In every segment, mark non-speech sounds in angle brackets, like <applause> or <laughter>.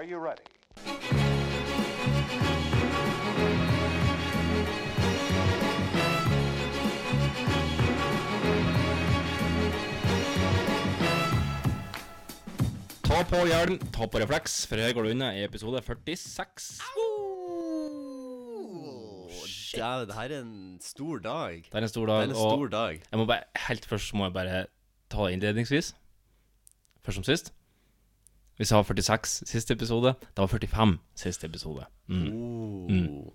Are you ready? Ta på hjelm, ta på refleks, for her går du unna i episode 46. Dæven, det her er en stor dag. Det er en stor Det dag. er en stor og dag. jeg må bare, helt først må jeg bare ta det innledningsvis. Først som sist. Vi sa 46 siste episode. Det var 45 siste episode. Mm. Oh.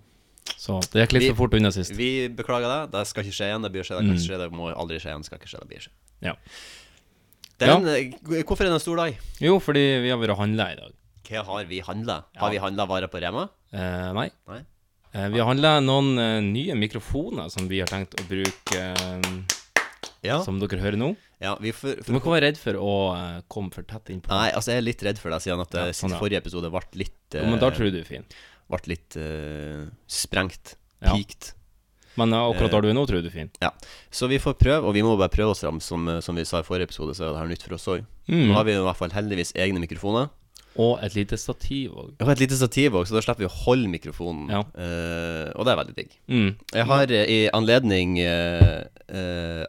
Så det gikk litt Vi- for fort unna sist. Vi beklager det. Det skal ikke skje igjen. Det blir skje, det kan ikke skje, det må aldri skje igjen. Det skal ikke skje, det blir skje. Ja. Den, ja. eh, hvorfor er det en stor dag? Jo, fordi vi har vært og handla i dag. Hva har vi handla? Har vi handla varer på Rema? Eh, nei. Nei. Eh, vi har handla noen eh, nye mikrofoner som vi har tenkt å bruke, eh, Ja. som dere hører nå. Ja vi for, Du må ikke være redd for å eh, komme for tett innpå. Nei, altså jeg er litt redd for deg, siden at Ja, eh, sånn, ja. forrige episode ble litt Jo, men da eh, tror du du er fin. ble litt uh, sprengt. Ja. Peaked. Men akkurat der du er nå, tror du du er fin. Ja. Så vi får prøve, og vi må bare prøve oss fram. Som, som vi sa i forrige episode, så er det her nytt for oss òg. Mm. Nå har vi i hvert fall heldigvis egne mikrofoner. Og et lite stativ òg. Har et lite stativ òg, så da slipper vi å holde mikrofonen. Ja. Uh, og det er veldig digg. Mm. Jeg har uh, i anledning uh,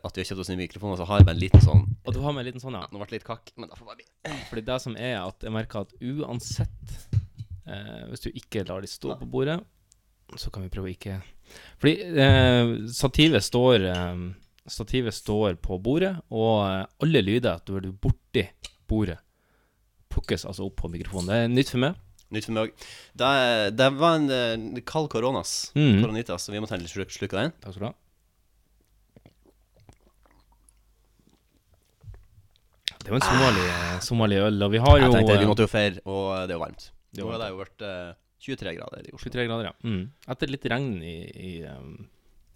at vi har kjøpt oss nye mikrofoner, så har jeg bare en liten sånn Og du har med en liten sånn, ja. Nå ble det litt kakk, men da får bare bli. <clears throat> Fordi det som er at jeg merker at uansett Hvis du ikke lar de stå på bordet, så kan vi prøve å ikke Fordi stativet står Stativet står på bordet, og alle lyder at du er borti bordet, plukkes altså opp på mikrofonen. Det er nytt for meg. Nytt for meg òg. Det, det var en uh, kald koronas. Mm. Koronitas, så vi må ta en liten slurk, av den. Takk skal du ha. Det var en sommerlig, sommerlig øl, og vi har jo Jeg tenkte vi eh, måtte jo feire, og det er jo varmt. Det Nå har det jo vært uh, 23 grader i Oslo. 23 grader, ja. Mm. Etter litt regn i, i um,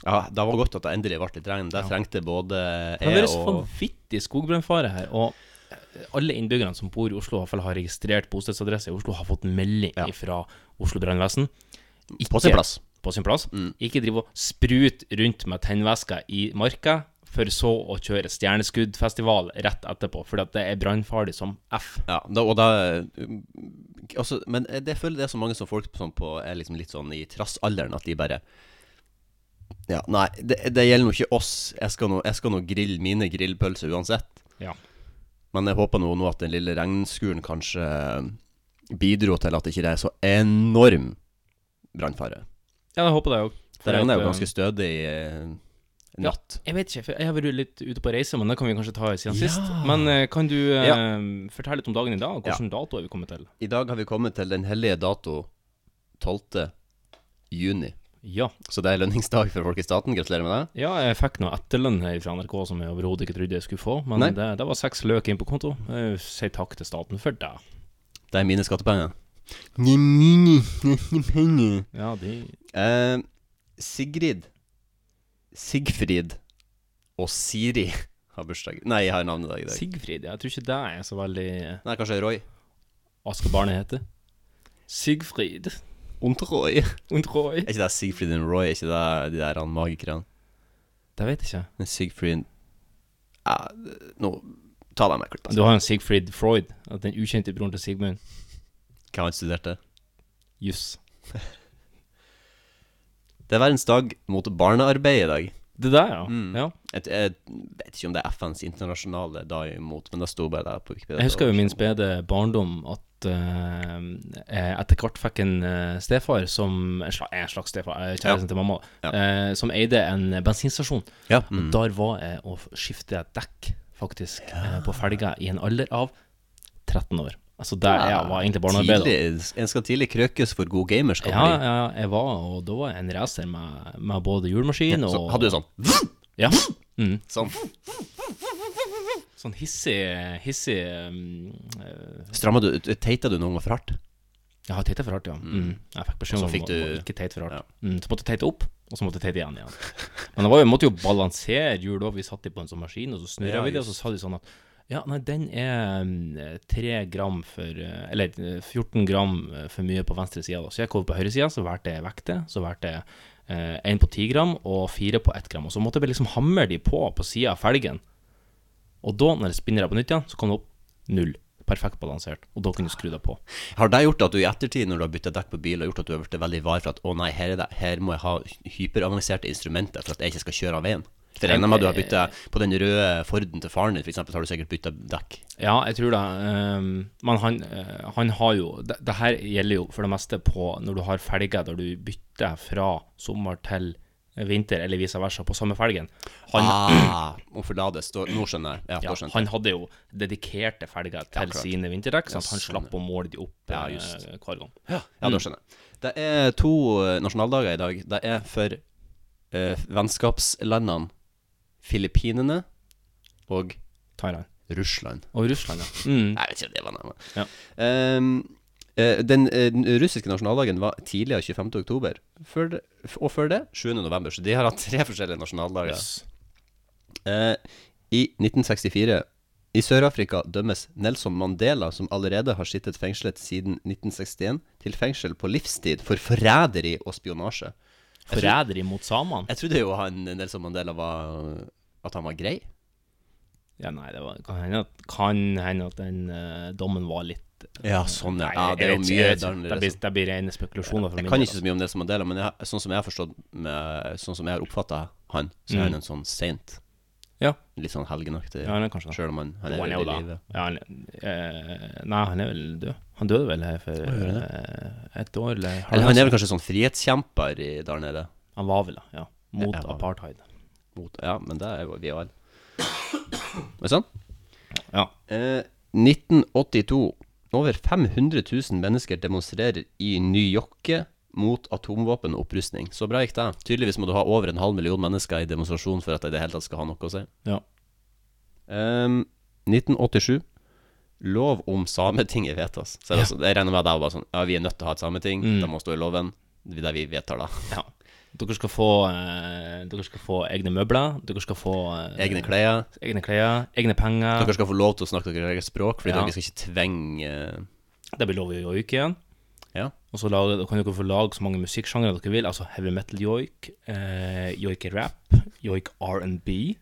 Ja, det var godt at det endelig ble litt regn. Det Ja. trengte både Det og Det er så vanvittig skogbrannfare her. Og eh, alle innbyggerne som bor i Oslo, i hvert fall har registrert bostedsadresse i Oslo, har fått melding Ja. fra Oslo brannvesen. På sin plass. På sin plass. Mm. Ikke drive og sprute rundt med tennvæske i marka, for så å kjøre stjerneskuddfestival rett etterpå, fordi at det er brannfarlig som F. Ja, da, og da um, altså, Men det føler det er så mange som folk som på, er liksom litt sånn i trassalderen at de bare Ja, nei, det, det gjelder nå ikke oss. Jeg skal nå grille mine grillpølser uansett. Ja. Men jeg håper nå, nå at den lille regnskuren kanskje bidro til at det ikke er så enorm brannfare. Ja, jeg håper det òg. Det regner jo ganske stødig i eh, natt. Jeg vet ikke, for jeg har vært litt ute på reise, men det kan vi kanskje ta siden Ja. sist. Men eh, kan du eh, Ja. fortelle litt om dagen i dag? Hvilken dato er vi kommet til? I dag har vi kommet til den hellige dato 12. juni. Ja. Så det er lønningsdag for folk i staten. Gratulerer med det. Ja, jeg fikk noe etterlønn her fra NRK som jeg overhodet ikke trodde jeg skulle få. Men det, det var seks løk inn på konto. Jeg sier takk til staten for det. Det er mine skattepenger. Det er mine skattepenger. Ja, de Eh, Sigrid, Sigfrid og Siri har bursdag. Nei, jeg har navnedag i dag. Sigfrid, jeg tror ikke det er så veldig Nei, kanskje Roy. Hva skal barnet hete? Sigfrid Und Roy. <laughs> und Roy. Er ikke det Sigfrid og Roy? Er ikke det de der han magikerne? Det vet jeg ikke. Men Sigfrid ja, Nå Ta deg med klipp. Du har en Sigfrid Freud, den ukjente broren til Sigmund. Hva han studerte? Juss. <laughs> Det er verdens dag mot barnearbeid i dag. Det der, ja. Mm. ja. Jeg, jeg vet ikke om det er FNs internasjonale dag imot, men det sto bare der på Wikipedia. Jeg husker jo min spede barndom at eh, etter hvert fikk en eh, stefar som En slags, en slags stefar, kjæresten ja. til mamma, Ja. eh, som eide en bensinstasjon. Ja. Og Mm. Der var jeg å skifte dekk, faktisk, eh, på felga i en alder av 13 år. Altså der jeg var egentlig barnearbeider. En skal tidlig krøkes for god gamerskap. Ja, ja, jeg var, og da var jeg en racer med, med både hjulmaskin og Så hadde du sånn Ja. Mm. Sånn Sånn hissig, hissig um, eh, Stramma du Teita du noen gang for hardt? Jeg har teita for hardt, ja. Mm. Jeg fikk beskjed om å ikke teite for hardt. Ja. Mm, så måtte jeg teite opp, og så måtte jeg teite igjen igjen. Men det var, jo- måtte jo balansere hjul òg. Vi satt de på en sånn maskin, og så snurra Ja, vi det, og så sa de sånn at ja, nei, den er mm, tre gram for eh, Eller eh, 14 gram eh, for mye på venstre side. Så jeg kom på høyre side, så valgte jeg vekter. Så valgte jeg én på 10 gram og fire på 1 gram. Og så måtte jeg liksom hamre de på på sida av felgen. Og da, når jeg spinner deg på nytt igjen, så kom det opp null perfekt balansert, og da kunne du skru deg på. Har det gjort at du i ettertid, når du har bytta dekk på bil, har gjort at du har blitt veldig var for at å nei, her, er det, her må jeg ha hyperavanserte instrumenter for at jeg ikke skal kjøre av veien? For jeg regner med at du har bytta på den røde Forden til faren din, f.eks., har du sikkert bytta dekk. Ja, jeg tror det. ehm, men han, eh, han har jo det, det her gjelder jo for det meste på når du har felger der du bytter fra sommer til vinter, eller vice versa, på samme felgen. Han, ah, stå Nå skjønner jeg. Ja, ja, han hadde jo dedikerte felger til ja, sine vinterdekk, så Ja, han sånn, slapp å måle de opp Ja, eh, just. hver gang. Ja, da skjønner jeg. Det er to eh, nasjonaldager i dag. Det er for eh, vennskapslandene Filippinene og Thailand. Russland. Og Russland, ja. Mm. Jeg vet ikke om det var nærmere. Ja. Eh, den, eh, russiske nasjonaldagen var tidligere 25. oktober, før det, og før det 7. november. Så de har hatt <laughs> tre forskjellige nasjonaldager. Yes. Eh, I 1964 i Sør-Afrika dømmes Nelson Mandela, som allerede har sittet fengslet siden 1961, til fengsel på livstid for forræderi og spionasje. Forræderi mot samene? Jeg trodde jo han Nelson Mandela var At han var grei. Ja, nei, det var, kan hende at, kan hende at den uh, dommen var litt eh, Ja, sånn, ja. Ja, det er jo mye Det blir, som- det blir rene spekulasjoner Jeg kan ikke så mye om Nelson Mandela, men jeg, sånn som jeg har forstått med, Sånn som jeg har oppfatta han, så er Mm. han en sånn saint. Ja. Litt sånn helgenaktig. Ja, han er kanskje det. Selv om han, han er han er jo i live. Ja, han, eh, nei, han er vel død. Han døde vel her for eh, et år, eller Eller han er vel kanskje sånn frihetskjemper i, der nede. Han var vel det, ja. Mot Ja, apartheid. Mot, ja, men det er jo vi alle. Er det sånn? Ja. Eh, 1982. Over 500 000 mennesker demonstrerer i New York mot atomvåpenopprustning. Så bra gikk det. Tydeligvis må du ha over en halv million mennesker i demonstrasjon for at det i det hele tatt skal ha noe å si. Ja. Um, 1987. Lov om Sametinget vedtas. Så jeg, det altså, jeg regner med at det var bare sånn Ja, vi er nødt til å ha et sameting. Mm. Det må stå i loven. Det er det vi vedtar, da. ja. Dere skal få eh, Dere skal få egne møbler. Dere skal få eh, Egne klær. egne klær, egne penger. Dere skal få lov til å snakke deres eget språk, fordi Ja. dere skal ikke tvinge eh, Det blir lov i joik igjen. Ja. Og så da kan dere få lage så mange musikksjangre dere vil. Altså heavy metal joik, eh, joik rap, joik R&B.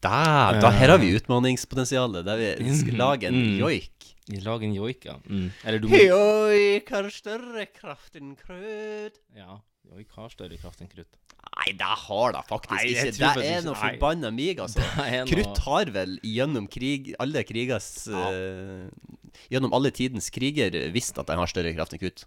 Da, da her har vi utmanningspotensialet. Der vi skal lage en Mm. joik. Lag en joik, ja. Mm. Eller du må Joik har større kraft enn krød. Ja, joik har større kraft enn krutt. Nei, det har det faktisk Nei, ikke. Det er ikke- noe forbanna mig, altså. <laughs> Er noe- Krutt har vel gjennom krig alle krigers eh, Gjennom alle tidens kriger visst at de har større kraft enn krutt.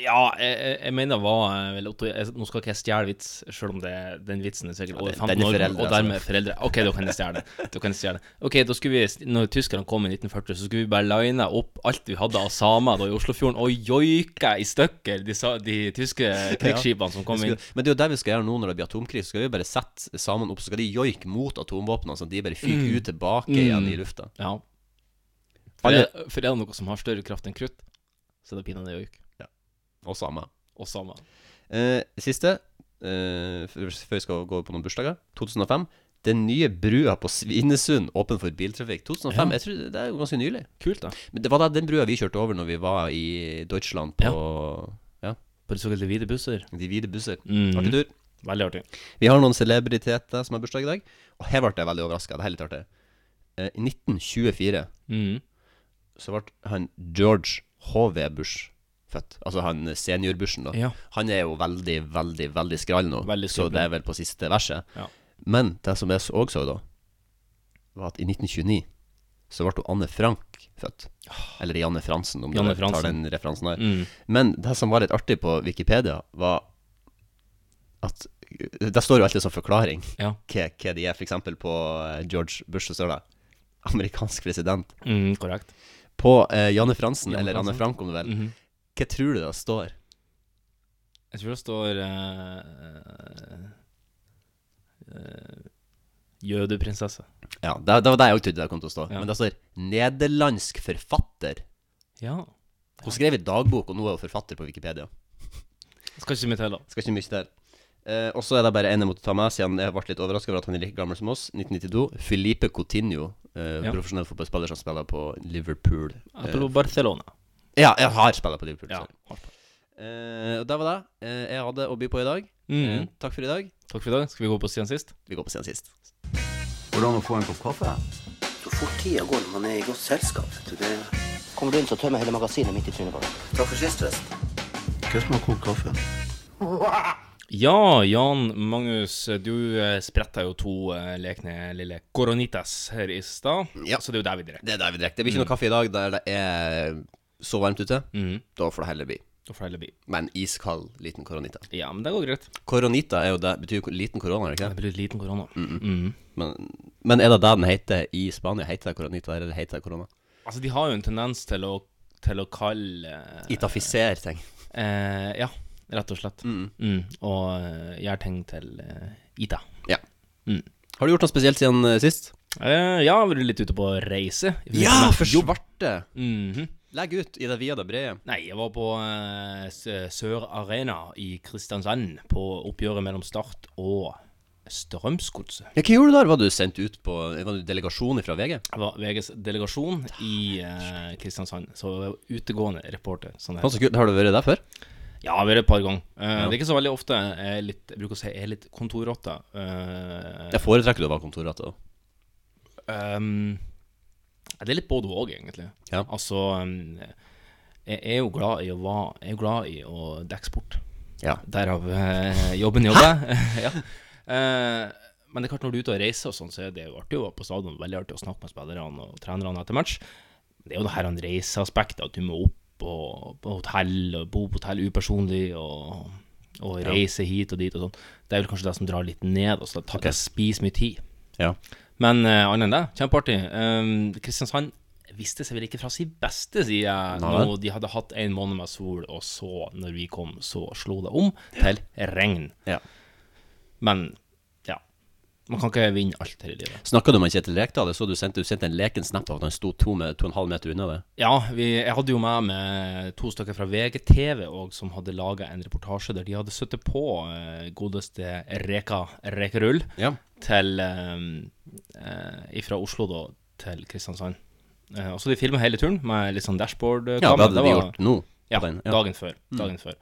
Ja, jeg, jeg- mener var eh, vel Otto jeg, Nå skal ikke jeg stjele vits, selv om det, den vitsen er sikkert over den- 15 er år, og dermed foreldre. Ok, da kan jeg stjele det. Ok, da skulle vi, når tyskerne kom i 1940, så skulle vi bare line opp alt vi hadde av samer da i Oslofjorden, og joike i stykker de, de tyske <laughs> krigsskipene som kom inn. Men det er jo det vi skal gjøre nå når det blir atomkrig. Så skal vi bare sette sammen opp Så skal de joike mot atomvåpnene, sånn at de bare fyker ut tilbake igjen i lufta. Ja. For, Alle- er, for er det noe som har større kraft enn krutt, så er det pinadø joik. Ja. Og samme. Og samer. Eh, siste, eh, før vi skal gå på noen bursdager. 2005. Den nye brua på Svinesund åpen for biltrafikk. 2005, Ja. jeg tror det er jo ganske nylig. Kult, da. Men det var da den brua vi kjørte over når vi var i Deutschland på ja. På de såkalte hvite busser. de hvite busser. Mhm. Artig tur. Veldig artig. Vi har noen celebriteter som har bursdag i dag. Og her ble jeg veldig overraska. Det er litt artig. Eh, I 1924 mm. så ble han George H.V. Bush født. Altså han senior-Bushen, da. Ja. Han er jo veldig, veldig, veldig skral nå, Veldig så det er vel på siste verset. Ja. Men det som jeg så- også så da, var at i 1929 så ble Anne Frank født. Eller Janne Fransen, om Janne du tar Fransen. den referansen her. Mm. Men det som var litt artig på Wikipedia, var at Der står jo alltid som forklaring Ja. hva, hva de er. Eksempel på eh, George Bush så står det amerikansk president. Mm, korrekt. På eh, Janne Fransen, Janne eller Anne Frank om du vil, Mhm. hva tror du det står? Jeg tror det står uh, uh, Jødeprinsesse. Ja, det, det var det jeg også trodde det kom til å stå. Ja. Men det står 'nederlandsk forfatter'. Ja. Hun skrev i dagbok, og nå er hun forfatter på Wikipedia. Skal ikke mye til, da. Skal ikke mye til. Eh, og så er det bare en jeg måtte ta med, siden jeg ble litt overraska over at han er like gammel som oss. 1992. Filipe Coutinho, eh, Ja. profesjonell fotballspiller som spiller på Liverpool. Jeg tror Barcelona. Ja, jeg har spilt på Liverpool. Ja. sorry. Eh, og det var det eh, jeg hadde å by på i dag. Mm. Eh, takk for i dag. Takk for i dag. Skal vi gå på siden sist? Vi går på siden sist. Går det an å få en kopp kaffe? Så fort tida går når man er i godt selskap. vet du. Det... Kommer du inn, så tømmer jeg hele magasinet midt i trynet på deg. Takk for sist, forresten. Hva har kokt kaffe? Ja, Jan Magnus, du eh, spretta jo to eh, lekne lille coronitas her i stad. Ja. Så det er jo der vi drikker. Det er der vi drikker. Det blir ikke noe kaffe i dag der det er så varmt ute. Mm. Da får det heller bli. Da får det heller bli. Men iskald liten koronita. Ja, men det går greit. Koronita er jo det, betyr jo liten korona, er det Det ikke? blir litt liten korona. Mm. Men, men er det det den heter i Spania? Heter det koronita, eller heter det korona? Altså, de har jo en tendens til å, til å kalle Itafisere ting. eh, Ja, rett og slett. Mm. Mm. Og jeg har tenkt til eh, Ita. Ja. Mm. Har du gjort noe spesielt siden eh, sist? Uh, ja, vært litt ute på reise. Ja, for svarte! Mhm. Legg ut i det via det brede. Nei, jeg var på uh, Sør Arena i Kristiansand på oppgjøret mellom Start og Strømsgodset. Ja, hva gjorde du der? Var du sendt ut på Var du delegasjon fra VG? Jeg var VGs delegasjon i uh, Kristiansand, så utegående reporter. Sånn. Har du vært der før? Ja, vi har det et par ganger. Eh, Det er ikke så veldig ofte. Jeg, er litt, jeg bruker å si jeg er litt kontorrotte. Uh, Jeg foretrekker du å være kontorrotte? Um, det er litt både òg, egentlig. Ja. Altså um, Jeg er jo glad i å, være, jeg er glad i å dekke sport. Ja. Derav uh, jobben jobber. <laughs> ja. uh, men det er klart når du er ute og reiser og sånn, så er det jo artig å være på stadion. Veldig artig å snakke med spillerne og trenerne etter match. Det er jo det her reiseaspektet, at du må opp og, på hotell og bo på hotell upersonlig og, og reise hit og dit og sånn. Det er vel kanskje det som drar litt ned, og så okay. tar- det spiser mye tid. Ja. Men uh, annet enn det, kjempeartig. Um, Kristiansand viste seg vel ikke fra sin beste side. Nå de hadde hatt en måned med sol, og så, når vi kom, så slo det om til regn. Ja. Men ja, man kan ikke vinne alt her i livet. Snakka du med Kjetil Rekdal? Jeg så du sendte, du sendte en leken snap av at han sto to, med, to og en halv meter unna deg. Ja, vi, jeg hadde jo med meg to stykker fra VGTV òg, som hadde laga en reportasje der de hadde sittet på uh, godeste Reka Rekerull Ja. til um, uh, Fra Oslo da til Kristiansand. Uh, og så de filma hele turen med litt sånn dashboard-kamera. Ja, det hadde Det de var- gjort nå. Ja, den, ja. dagen før. Dagen før.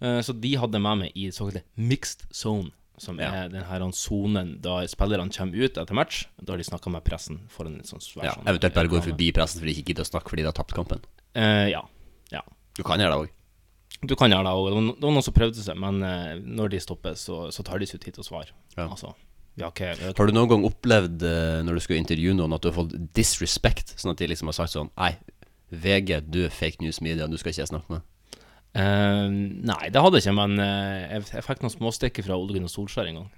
Eh, så de hadde med meg i såkalte mixed zone, som Ja. er den her sonen da spillerne kommer ut etter match. Da har de snakka med pressen for en sånn svær Ja, sånn eventuelt bare går forbi pressen fordi de ikke gidder å snakke fordi de har tapt kampen. Uh, ja. ja. Du kan gjøre det òg. Du kan gjøre det òg. Det var noen som prøvde seg, men uh, når de stopper, så, så tar de seg tid til å svare. Ja. Altså, har ikke, har du noen gang opplevd uh, når du skulle intervjue noen, at du har fått disrespect? Sånn at de liksom har sagt sånn Nei, VG, du er fake news media, du skal ikke snakke med. Eh, Nei, det hadde jeg ikke, men uh, jeg, jeg fikk noen småstykker fra Ole Gunnar Solskjær en gang.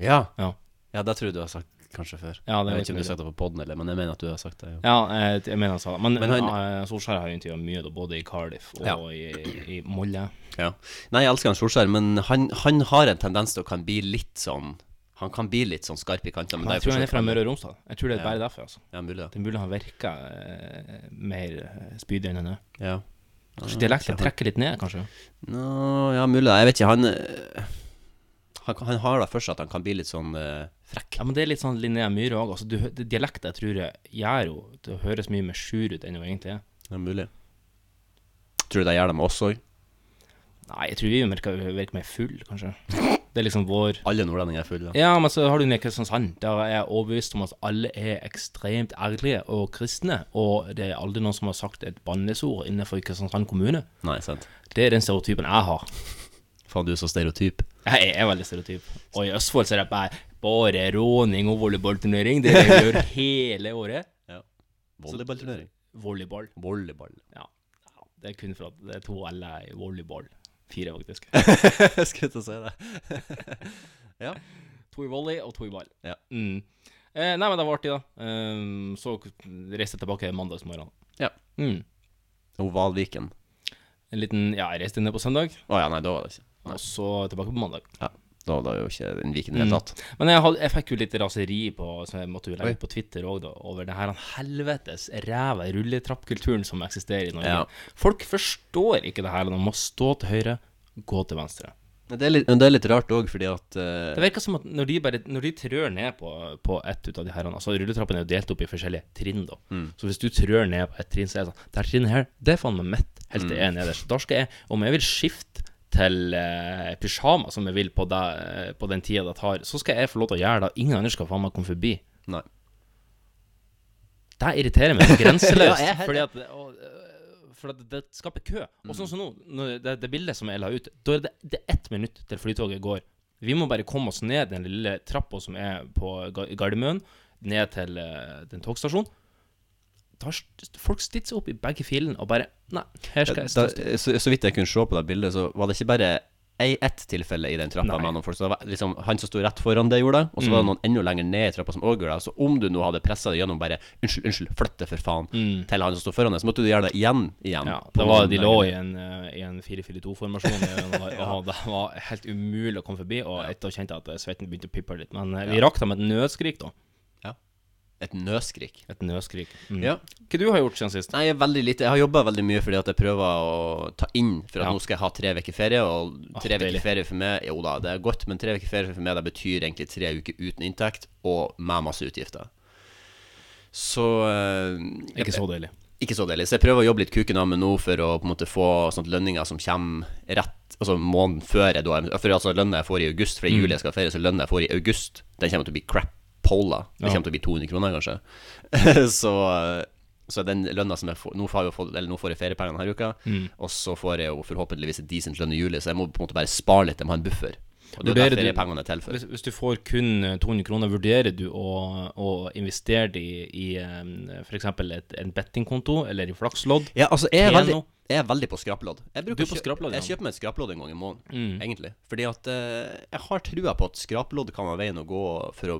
Ja. Ja. Ja, det tror jeg du har sagt kanskje før. Ja, det jeg vet ikke om du har sagt det på poden, men jeg mener at du har sagt det. Ja. Ja, jeg, jeg mener han sa det. Men, Men han- uh, Solskjær har jo intervjua mye, da, både i Cardiff og Ja. i, i Molde. Ja. Nei, jeg elsker han Solskjær, men han, han har en tendens til å kan bli litt sånn Han kan bli litt sånn skarp i kantene. Jeg, Jeg tror han er fra Møre og Romsdal. Jeg tror det er Ja. bare derfor. altså Ja, mulig, Det er mulig han virker eh, mer eh, spydig enn han er. ja. Kanskje dialekten trekker litt ned, kanskje. Nå, ja, mulig. Jeg vet ikke. Han, eh, han, han har for seg at han kan bli litt sånn uh, frekk. Ja, men det er litt sånn Linnea Myhre òg. Altså, dialekten jeg tror jeg gjør jo Det høres mye mer sur ut enn det egentlig er. Ja, mulig. Tror du det gjør det med oss òg? Nei, jeg tror vi virker, virker mer full, kanskje. <laughs> Det er liksom vår Alle nordlendinger er fulle. Ja, men så har du nede i Kristiansand. Der er jeg overbevist om at alle er ekstremt ærlige og kristne. Og det er aldri noen som har sagt et bannesord innenfor Kristiansand kommune. Nei, sant. Det er den stereotypen jeg har. Faen, du er så stereotyp. Jeg er veldig stereotyp. Og i Østfold så er det bare bare råning og volleyballturnering. Det er det vi gjør hele året. Volleyballturnering. Volleyball. Volleyball. Ja. ja. Det er kun for at det er to L-er i volleyball. Fire, faktisk. <laughs> Skulle til å si det. <laughs> ja. To i volley og to i ball. Ja. Mm. Eh, nei, men det var artig, da. Um, så reiste jeg tilbake mandagsmorgen. Ja. Mm. Ovalviken. En liten Ja, jeg reiste ned på søndag, Å ja, nei, da var det ikke. Nei. og så tilbake på mandag. Ja. Da var det jo ikke den Viken i det hele Mm. Men jeg, hadde, jeg fikk jo litt raseri på Så jeg måtte jo legge Oi. på Twitter òg, da, over den her helvetes ræva rulletrappkulturen som eksisterer i Norge. Ja. Folk forstår ikke det her. De må stå til høyre, gå til venstre. Det er litt, men det er litt rart òg, fordi at uh... Det virker som at når de bare Når de trør ned på, på ett ut av de her Altså rulletrappen er jo delt opp i forskjellige trinn, da. Mm. Så hvis du trør ned på ett trinn, så er det sånn Det her trinnet her, det er faen meg mitt, helt Mm. til jeg er nederst. Da skal jeg Om jeg vil skifte til eh, pysjama, som jeg vil på, det, eh, på den tida det tar, så skal jeg få lov til å gjøre det. Ingen andre skal faen meg komme forbi. Nei. Det irriterer meg grenseløst. <laughs> Ja, fordi at og, øh, For at det skaper kø. Og sånn som nå, når det, det bildet som jeg la ut, da er det, det er ett minutt til flytoget går. Vi må bare komme oss ned den lille trappa som er på Ga- Gardermoen, ned til eh, den togstasjonen. Da har folk stilt seg opp i begge filene og bare Nei, her skal jeg stå da, stille. så, så vidt jeg kunne se på det bildet, så var det ikke bare ett tilfelle i den trappa Nei. med noen folk. Så det var liksom Han som sto rett foran det, gjorde det. Og så var det noen enda lenger ned i trappa som òg gjorde det. Så om du nå hadde pressa det gjennom bare Unnskyld, unnskyld, flytt det for faen, til han som sto foran deg, så måtte du gjøre det igjen, igjen. Ja, det var, de lå i en, eh, en 4-4-2-formasjon, og <laughs> det var helt umulig å komme forbi. Og etter kjente jeg at eh, svetten begynte å pippe litt. Men eh, vi rakk dem et nødskrik, da. Et nøskrik. Et nøskrik. Mm. Ja. Hva du har gjort siden sist? Nei, jeg veldig lite Jeg har jobba veldig mye fordi at jeg prøver å ta inn For at Ja. nå skal jeg ha tre uker ferie, og tre uker oh, ferie for meg Jo da, det er godt, men tre uker ferie for meg Det betyr egentlig tre uker uten inntekt og med masse utgifter. Så eh, jeg- Ikke så deilig. ikke så deilig. Så jeg prøver å jobbe litt kuken av meg nå for å på en måte få sånt lønninger som kommer rett Altså måneden før jeg da For altså lønna jeg får i august, for det er juli jeg skal ha ferie, så lønna jeg får i august, den kommer til å bli crap pola. Det kommer til å bli 200 kroner, kanskje. <laughs> så så den lønna som jeg får Nå får jeg, fått- eller nå får jeg feriepengene denne uka, og så får jeg jo forhåpentligvis et decent lønn i juli, så jeg må på en måte bare spare litt, jeg må ha en buffer. Og det er er til for. Hvis, hvis du får kun eh, 200 kroner, vurderer du å, å investere det i, i eh, eksempel en bettingkonto eller i flakslodd? Ja, altså, jeg er veldig, jeg er veldig på skraplodd. Jeg bruker Du er på skraplodd, Jeg ja. kjøper meg et skraplodd en gang i måneden, Mm. egentlig. Fordi at eh, jeg har trua på at skraplodd kan være veien å gå for å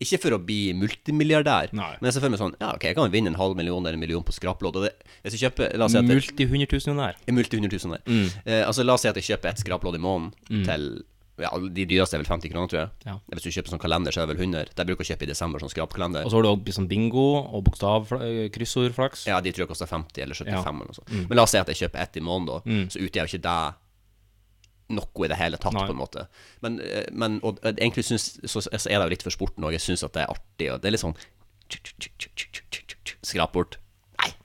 Ikke for å bli multimilliardær, Nei. men jeg ser for meg sånn Ja, ok, jeg kan vinne en halv million eller en million på skraplodd. Og det, hvis jeg kjøper La oss si at Multihundretusenjonær. Multi 100 000 der. Mm. Eh, altså, la oss si at jeg kjøper et skraplodd i måneden til ja, De dyreste er vel 50 kroner, tror jeg. Ja. Hvis du kjøper sånn kalender, så er det vel 100. Det bruker å kjøpe i desember, sånn skrapkalender. Og så har du også sånn bingo og bokstav-kryssordflaks. Ja, de tror jeg koster 50 eller 75 Ja. eller noe sånt. Men la oss si at jeg kjøper ett i måneden, da. Mm. Så utgjør jo ikke det noe i det hele tatt, Nei. på en måte. Men, eh, men og, eh, egentlig synes, så, så er det jo litt for sporten òg. Jeg syns at det er artig, og det er litt sånn Skrap bort.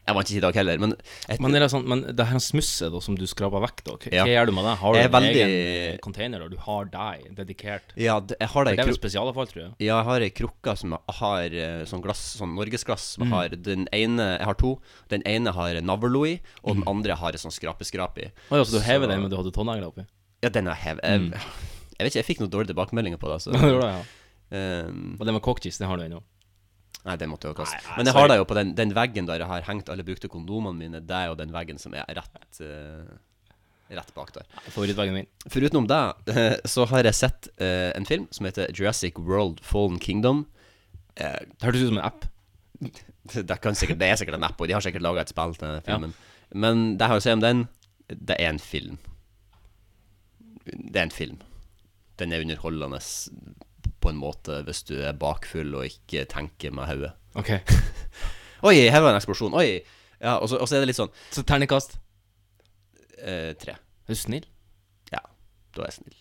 Jeg vant ikke i dag heller, men et, Men, er det sånn, men det her smusset da, som du skraper vekk, da, hva Ja. gjør du med det? Har du Jeg er en veldig- egen container, og du har deg dedikert? Ja, det, jeg har For det det er vel spesialavfall, tror jeg. Ja, jeg har ei krukke som har eh, sånn glass, sånn norgesglass. Mm. Som har den ene Jeg har to. Den ene har navlo i, og den andre har et sånn skrapeskrap i. Å ja, så du hever den, men du hadde tånegler oppi? Ja, den er hev... Jeg, jeg vet ikke, jeg fikk noen dårlige tilbakemeldinger på det. Så, <laughs> Det gjorde jeg, ja. ehm, Og det med cockcheese, det har du ennå. Nei, den måtte jeg jo kaste. Nei, nei, Men jeg sorry. har det jo på den, den veggen der jeg har hengt alle brukte kondomene mine. Det er jo den veggen som er rett eh, Rett bak der. Favorittveggen min. Foruten det, så har jeg sett eh, en film som heter Jurassic World Fallen Kingdom. Eh, Det hørtes ut som en app. <laughs> det, kan sikkert, det er sikkert en app, og de har sikkert laga et spill til den filmen. Men det jeg har å si om den, det er en film. Det er en film. Den er underholdende på en måte hvis du er bakfull og ikke tenker med hodet. Okay. <laughs> Oi, her var en eksplosjon. Oi. Ja, og så, og så er det litt sånn Så terningkast. eh, Tre. Er du snill? Ja, da er jeg snill.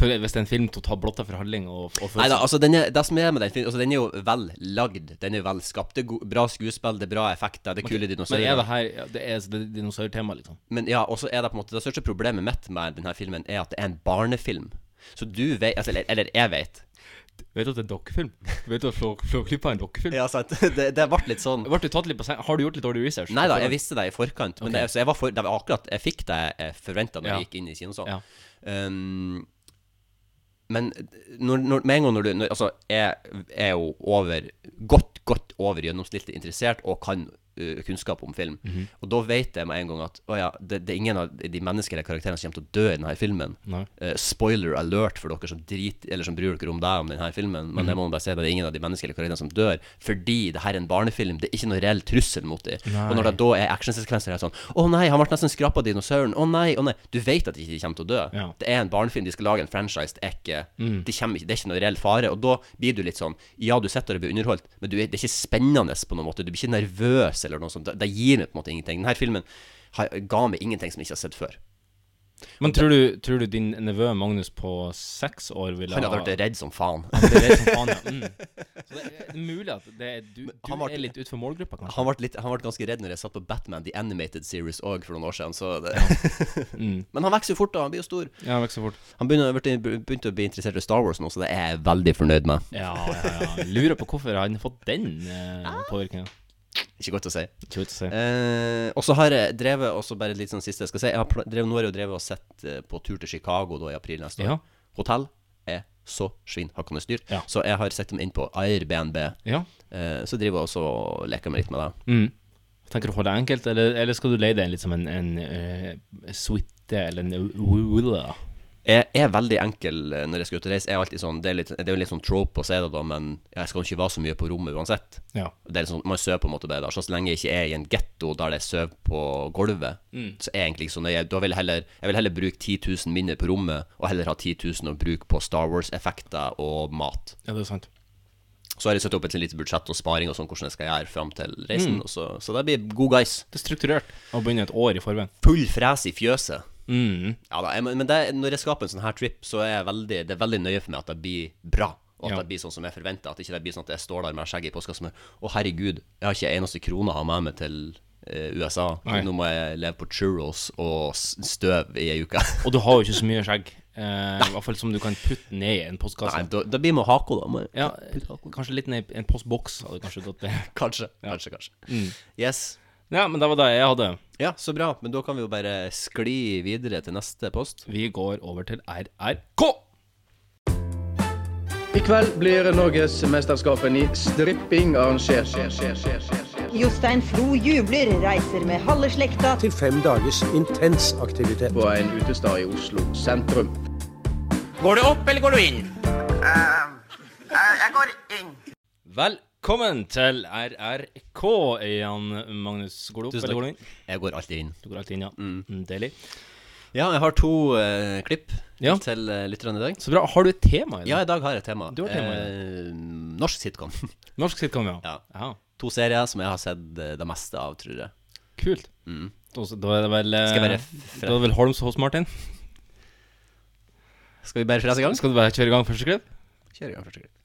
For hvis det er en film totalt blotta for handling og, og Nei da, altså den er, det som er med den filmen altså, Den er jo vel lagd. Den er vel skapt. Det er go bra skuespill, det er bra effekter, det er kule Men er dinosaurer. det her ja, Det er det er dinosaurtema, liksom? Men ja, og så er det på en måte Det største problemet mitt med denne filmen er at det er en barnefilm. Så du vet altså, eller, eller jeg vet. Vet du at det er en dokkefilm? Vet du at Flå- Flåklypa er en dokkefilm? Ja, sant. <laughs> Det, det ble litt sånn Ble du tatt litt på seng? Har du gjort litt dårlig research? Nei da, jeg visste det i forkant. Men okay. det, så jeg var for, det var akkurat Jeg fikk det jeg forventa når Ja. jeg gikk inn i kinosalen. Ja. Um, men når, når, med en gang når du når, Altså, jeg er jo over Godt, godt over gjennomsnittet interessert og kan kunnskap om film. Mhm. Og da vet jeg med en gang at å ja, det, det er ingen av de menneskelige karakterene som kommer til å dø i denne filmen. Eh, spoiler alert for dere som drit Eller som bryr dere om deg om denne filmen. Men Mhm. det må man bare si det er ingen av de menneskelige karakterene som dør. Fordi det her er en barnefilm. Det er ikke noe reell trussel mot dem. Og når det da er actionsekvenser her sånn Å nei, han ble nesten skrapa av dinosauren. Å nei, å nei. Du vet at de ikke kommer til å dø. Ja. Det er en barnefilm. De skal lage en franchise. Det er ikke Mm. de ikke, Det er ikke noe reell fare. Og da blir du litt sånn Ja, du sitter og blir underholdt, men du det er ikke spennende på noen måte. Du blir ikke nervøs eller noe sånt. Det, det gir meg på en måte ingenting. Denne filmen har, ga meg ingenting som jeg ikke har sett før. Men tror du, tror du din nevø Magnus på seks år ville Han hadde vært redd som faen. Han ble redd som faen, ja. Mm. Så det er mulig at det du, du han var- er litt utenfor målgruppa, kanskje? Han ble, litt, han ble ganske redd når jeg satt på Batman The Animated Series òg for noen år siden. Så det, <laughs> Mm. Men han vokser jo fort, da. Han blir jo stor. Ja, han vokser fort. Han begynte, begynte å bli interessert i Star Wars nå, så det er jeg veldig fornøyd med. Ja, ja, ja. Lurer på hvorfor han har fått den eh, påvirkninga. Ikke godt å si. Ikke godt å si. Eh, og så har jeg drevet også bare litt sånn siste jeg skal si. Jeg har drevet, nå har jeg jo drevet og sett eh, på tur til Chicago da i april neste år. Ja. Hotell er så svinhakkende dyrt. Ja. Så jeg har sett dem inn på Airbnb. Ja. Eh, så driver jeg også og leker meg litt med det. Mm. Tenker du å holde det enkelt, eller, eller skal du leie deg litt som en, en uh, suite eller en villa? Jeg er veldig enkel eh, når jeg skal ut og reise. Jeg er alltid sånn, det, er litt, det er jo litt sånn trope å si det, da, men jeg skal ikke være så mye på rommet uansett. Ja. Det er litt sånn, Man sover på en måte bedre. Så så lenge jeg ikke er i en getto der jeg er sover på gulvet, Mm. så er jeg egentlig ikke så nøye. Da vil jeg heller Jeg vil heller bruke 10 000 mindre på rommet, og heller ha 10 000 å bruke på Star Wars-effekter og mat. ja, det er sant. Så har jeg satt opp et lite budsjett og sparing og sånn hvordan jeg skal gjøre fram til reisen. Mm. Så, så det blir god guys. Det er strukturert å begynne et år i forveien. Full fres i fjøset. Mm. Ja da, jeg, men det, når jeg skaper en sånn her trip, så er veldig, det er veldig nøye for meg at det blir bra. Og at Ja. det blir sånn som jeg forventer. At ikke det blir sånn at jeg står der med skjegget i postkassa og Å, herregud, jeg har ikke en eneste krone å ha med meg til eh, USA. Nei. Nå må jeg leve på churros og støv i ei uke. Og du har jo ikke så mye skjegg. Eh, I hvert fall som du kan putte ned i en postkasse. Nei, da, da blir man hako, da. Ja, kanskje litt ned i en postboks hadde kanskje gått bedre. Kanskje, kanskje, kanskje. Mm. Yes. Ja, men det var det jeg hadde. Ja, så bra. Men da kan vi jo bare skli videre til neste post. Vi går over til RRK. I kveld blir Norgesmesterskapet i stripping arrangert. Jostein Flo jubler, reiser med halve slekta til fem dagers intens aktivitet. På en utestad i Oslo sentrum. Går du opp, eller går du inn? Velkommen til RRK, Jan Magnus. Går du opp, Tusen eller går du takk. inn? Jeg går alltid inn. Du går alltid inn, ja. Mm. Deilig. Ja, jeg har to eh, klipp Ja. til uh, lytterne i dag. Så bra. Har du et tema i dag? Ja, i dag har jeg et tema. Du har tema i eh, norsk sitcom. <laughs> Norsk sitcom, ja. Ja. To serier som jeg har sett eh, det meste av, tror jeg. Kult. Da, da er det vel eh, Skal jeg bare Da er det vel Holms hos Martin? Skal vi bare frese i gang? Skal du bare kjøre i gang første klipp? Kjør i gang første klipp.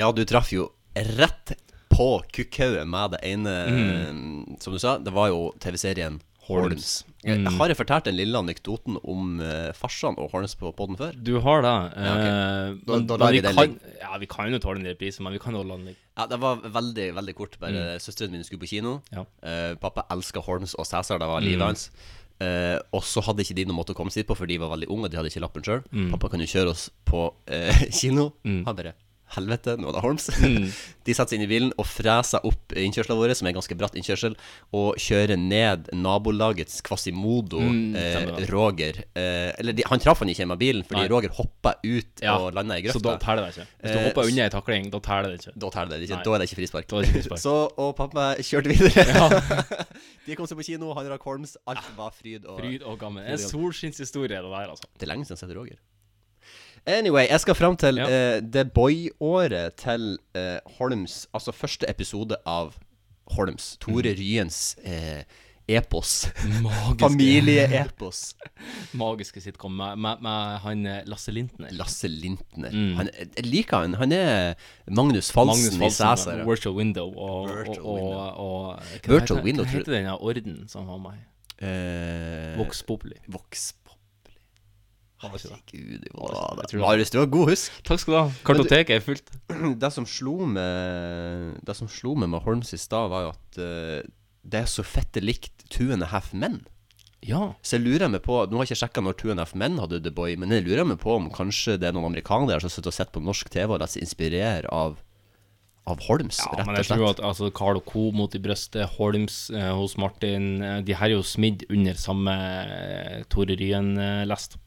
Ja, du traff jo rett på kukkhauget med det ene, som du sa. Det var jo TV-serien Horns. Mm. Jeg har jeg fortalt den lille anekdoten om uh, farsan og Horns på poden før? Du har det. Ja, okay. eh, Da- men- da men vi kan, Ja, vi kan jo tåle en reprise, men vi kan holde den litt Ja, det var veldig, veldig kort. Bare Søsteren min skulle på kino. Ja. Uh, pappa elska Horns og Cæsar, det var livet hans. Uh, og så hadde ikke de noen måte å komme seg dit på, for de var veldig unge, de hadde ikke lappen sjøl. Pappa kan jo kjøre oss på <laughs> kino. Han bare Helvete, nå er det Holmes. <laughs> de setter seg inn i bilen og freser opp innkjørselen vår, som er en ganske bratt innkjørsel, og kjører ned nabolagets Quasimodo, mm, eh, Roger. Eh, eller de, han traff han ikke med bilen, fordi Nei. Roger hoppa ut Ja, og landa i Så da grøfta. teller det ikke. Hvis du Eh, hopper unna ei takling, da teller det ikke. Da teller det ikke. Da er det ikke frispark. Det ikke frispark. <laughs> Så, og pappa kjørte videre. <laughs> De kom seg på kino, han rakk Holmes. Alt var fryd og Fryd og gammen. En solskinnshistorie, det der, altså. Det er lenge siden jeg har sett Roger. Anyway, jeg skal fram til Ja. uh, The Boy-året til uh, Holms Altså første episode av Holms. Tore Ryens uh, epos. <laughs> Familieepos. <laughs> magiske sitcom med, med, med han eh, Lasse Lintner. Lasse Lintner. Mm. Han, jeg liker han. Han er Magnus Falsen, Magnus i Falsen, Cæsar. Virtual Window og, Virtual og, Window. og, og hva Virtual heter- Window, Hva heter den orden som var med? Uh, Vox Populi. Vox Populi. Var det ikke det? Herregud? Jeg tror. Marius, du har god husk. Takk skal du ha. Kartoteket er fullt. <clears throat> Det som slo meg Det som slo meg med Holmes i stad, var jo at eh, det er så fette likt Two and a Half Men. Ja. Så jeg lurer meg på Nå har jeg ikke sjekka når Two and a Half Men hadde The Boy, men jeg lurer meg på om kanskje det er noen amerikanere som sitter og sett på norsk TV og lar seg inspirere av Av Holmes, Ja, rett men og jeg tror at altså, Carl og Co. mot i brøstet, Holms eh, hos Martin eh, De her er jo smidd under samme eh, Tore Ryen-lest.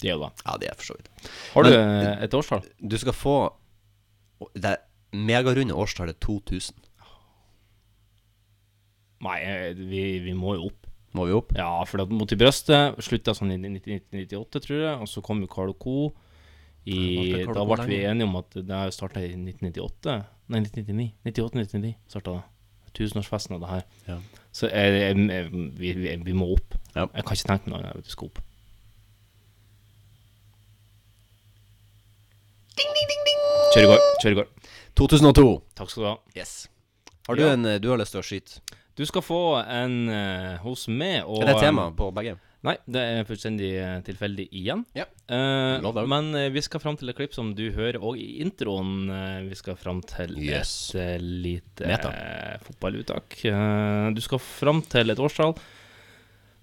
De er jo det. ja, de er for så vidt. Har du Men- et årstall? Du skal få det megarunde årstallet 2000. Nei, eh, vi, vi må jo opp. Må vi opp? Ja, for det Mot i brøstet slutta sånn i 1998, tror jeg, og så kom jo Carl Co. I, da ble vi enige om at det starta i 1998. Nei, 1999. 98-99 starta det. Tusenårsfesten av det her. Ja. Så jeg, jeg, jeg, vi, vi, vi må opp. Ja. Jeg kan ikke tenke meg noe annet enn at vi skal opp. Kjør i går. Kjør i går. 2002. Takk skal du ha. Yes. Har du Ja. en eh, du har lyst til å skyte? Du skal få en eh, hos meg og Er det tema på begge? Nei, det er fullstendig eh, tilfeldig igjen. Ja. Eh, Lov det. men eh, vi skal fram til et klipp som du hører òg i introen. Eh, vi skal fram til Yes. et eh, lite Meta. eh, fotballuttak. Eh, du skal fram til et årstall.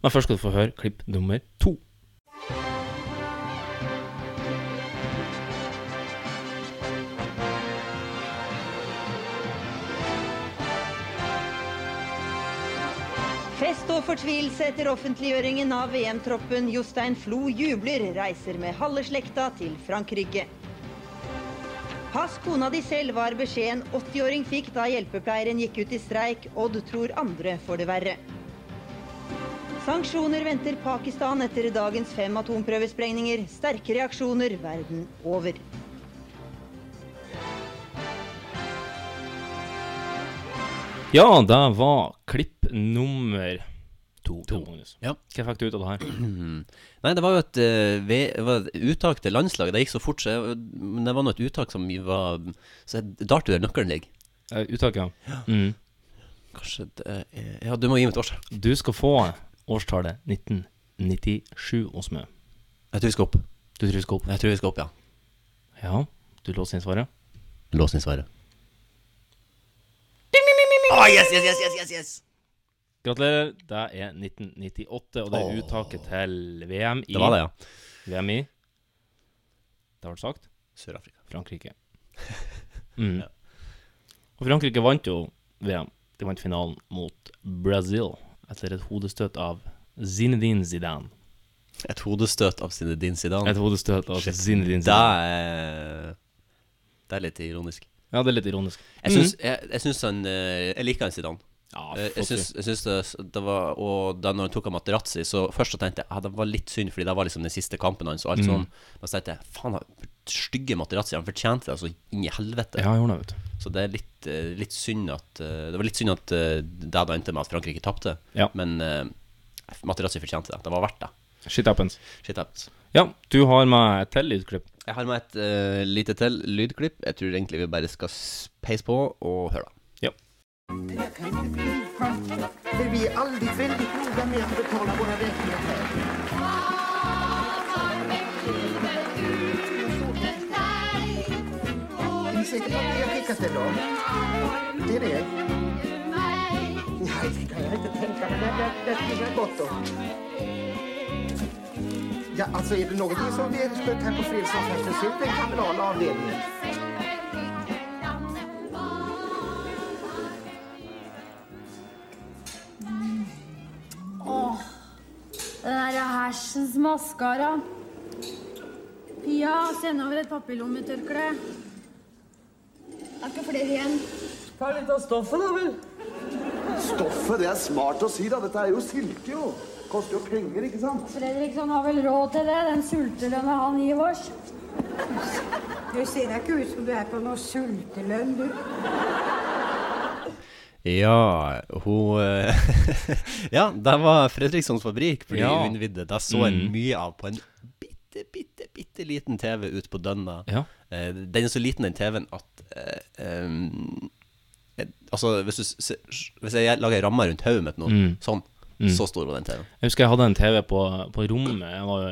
Men først skal du få høre klipp nummer to. Fortvilelse etter offentliggjøringen av VM-troppen. Jostein Flo jubler, reiser med halve slekta til Frankrike. Pass kona di selv, var beskjeden 80-åring fikk da hjelpepleieren gikk ut i streik. Odd tror andre får det verre. Sanksjoner venter Pakistan etter dagens fem atomprøvesprengninger. Sterke reaksjoner verden over. Ja, det var klipp nummer to. To. Ja. Hva fikk du ut av det her? <clears throat> Nei, det var jo et, uh, ve- var et uttak til landslaget. Det gikk så fort, så jeg, men det var nå et uttak som var Så jeg dart der nøkkelen ligger. Uh, uttak, ja. Mm. Kanskje det er Ja, du må gi meg et årstall. Du skal få årstallet 1997 hos meg. Jeg tror vi skal opp. Du tror vi skal opp? Jeg tror vi skal opp, ja. Ja. Du låser inn svaret? Lås inn svaret. Oh, yes, yes, yes, yes, yes, yes. Gratulerer. Det er 1998, og det er uttaket til VM i Det var det, ja. VM i Det ble sagt Sør-Afrika. Frankrike. <laughs> Mm. Og Frankrike vant jo VM. De vant finalen mot Brazil etter et hodestøt av Zinedine Zidane. Et hodestøt av Zinedine Zidane. Et hodestøt av Shit. Zinedine Det er Det er litt ironisk. Ja, det er litt ironisk. Jeg syns, jeg, jeg han eh, Jeg liker han Zidane. Ja, Eh, Jeg syns, jeg syns det, det var Og da når han tok av Materazzi, så først så tenkte jeg ja, det var litt synd, fordi det var liksom den siste kampen hans og alt Mm. sånn. Men så tenkte jeg faen, stygge Materazzi, han fortjente det så inn i helvete. Ja, gjorde det, vet du. Så det er litt, eh, litt synd at eh, Det var litt synd at det da endte med at Frankrike tapte. Ja. Men uh, Materazzi fortjente det. Det var verdt det. Shit happens. Shit happens. Ja, du har med et til lydklipp. Jeg har med et uh, lite til lydklipp. Jeg tror egentlig vi bare skal peise på og høre. Ja. För vi är aldrig väldigt noga med att betala våra räkningar här. Är ni på att ni har skickat det då? Det är det? Nej, det kan jag inte tänka mig. Det när, när om. har? Ja, alltså är det någonting som vedersbör här på Fredriksson så ut den kommunala avdelningen. Åh, den der hersens maskara. Pia, send over et papirlommetørkle. Det er ikke flere igjen. Ta litt av stoffet da, vel? Stoffet, det er smart å si da. Dette er jo silke jo. Koster jo penger, ikke sant? Fredriksson har vel råd til det, den sultelønna han gir oss. Du ser deg ikke ut som du er på noe sultelønn, du. Ja, hun eh, <laughs> Ja, det var Fredrikssons fabrikk fordi Ja. vidde. Det så jeg Mm. mye av på en bitte, bitte, bitte liten TV ute på Dønna. Ja. Eh, den er så liten, den TV-en, at eh, eh, Altså, hvis, du, hvis jeg lager ei ramme rundt hodet mitt nå, Mm. sånn, Mm. så stor var den TV-en. Jeg husker jeg hadde en TV på, på rommet. Jeg var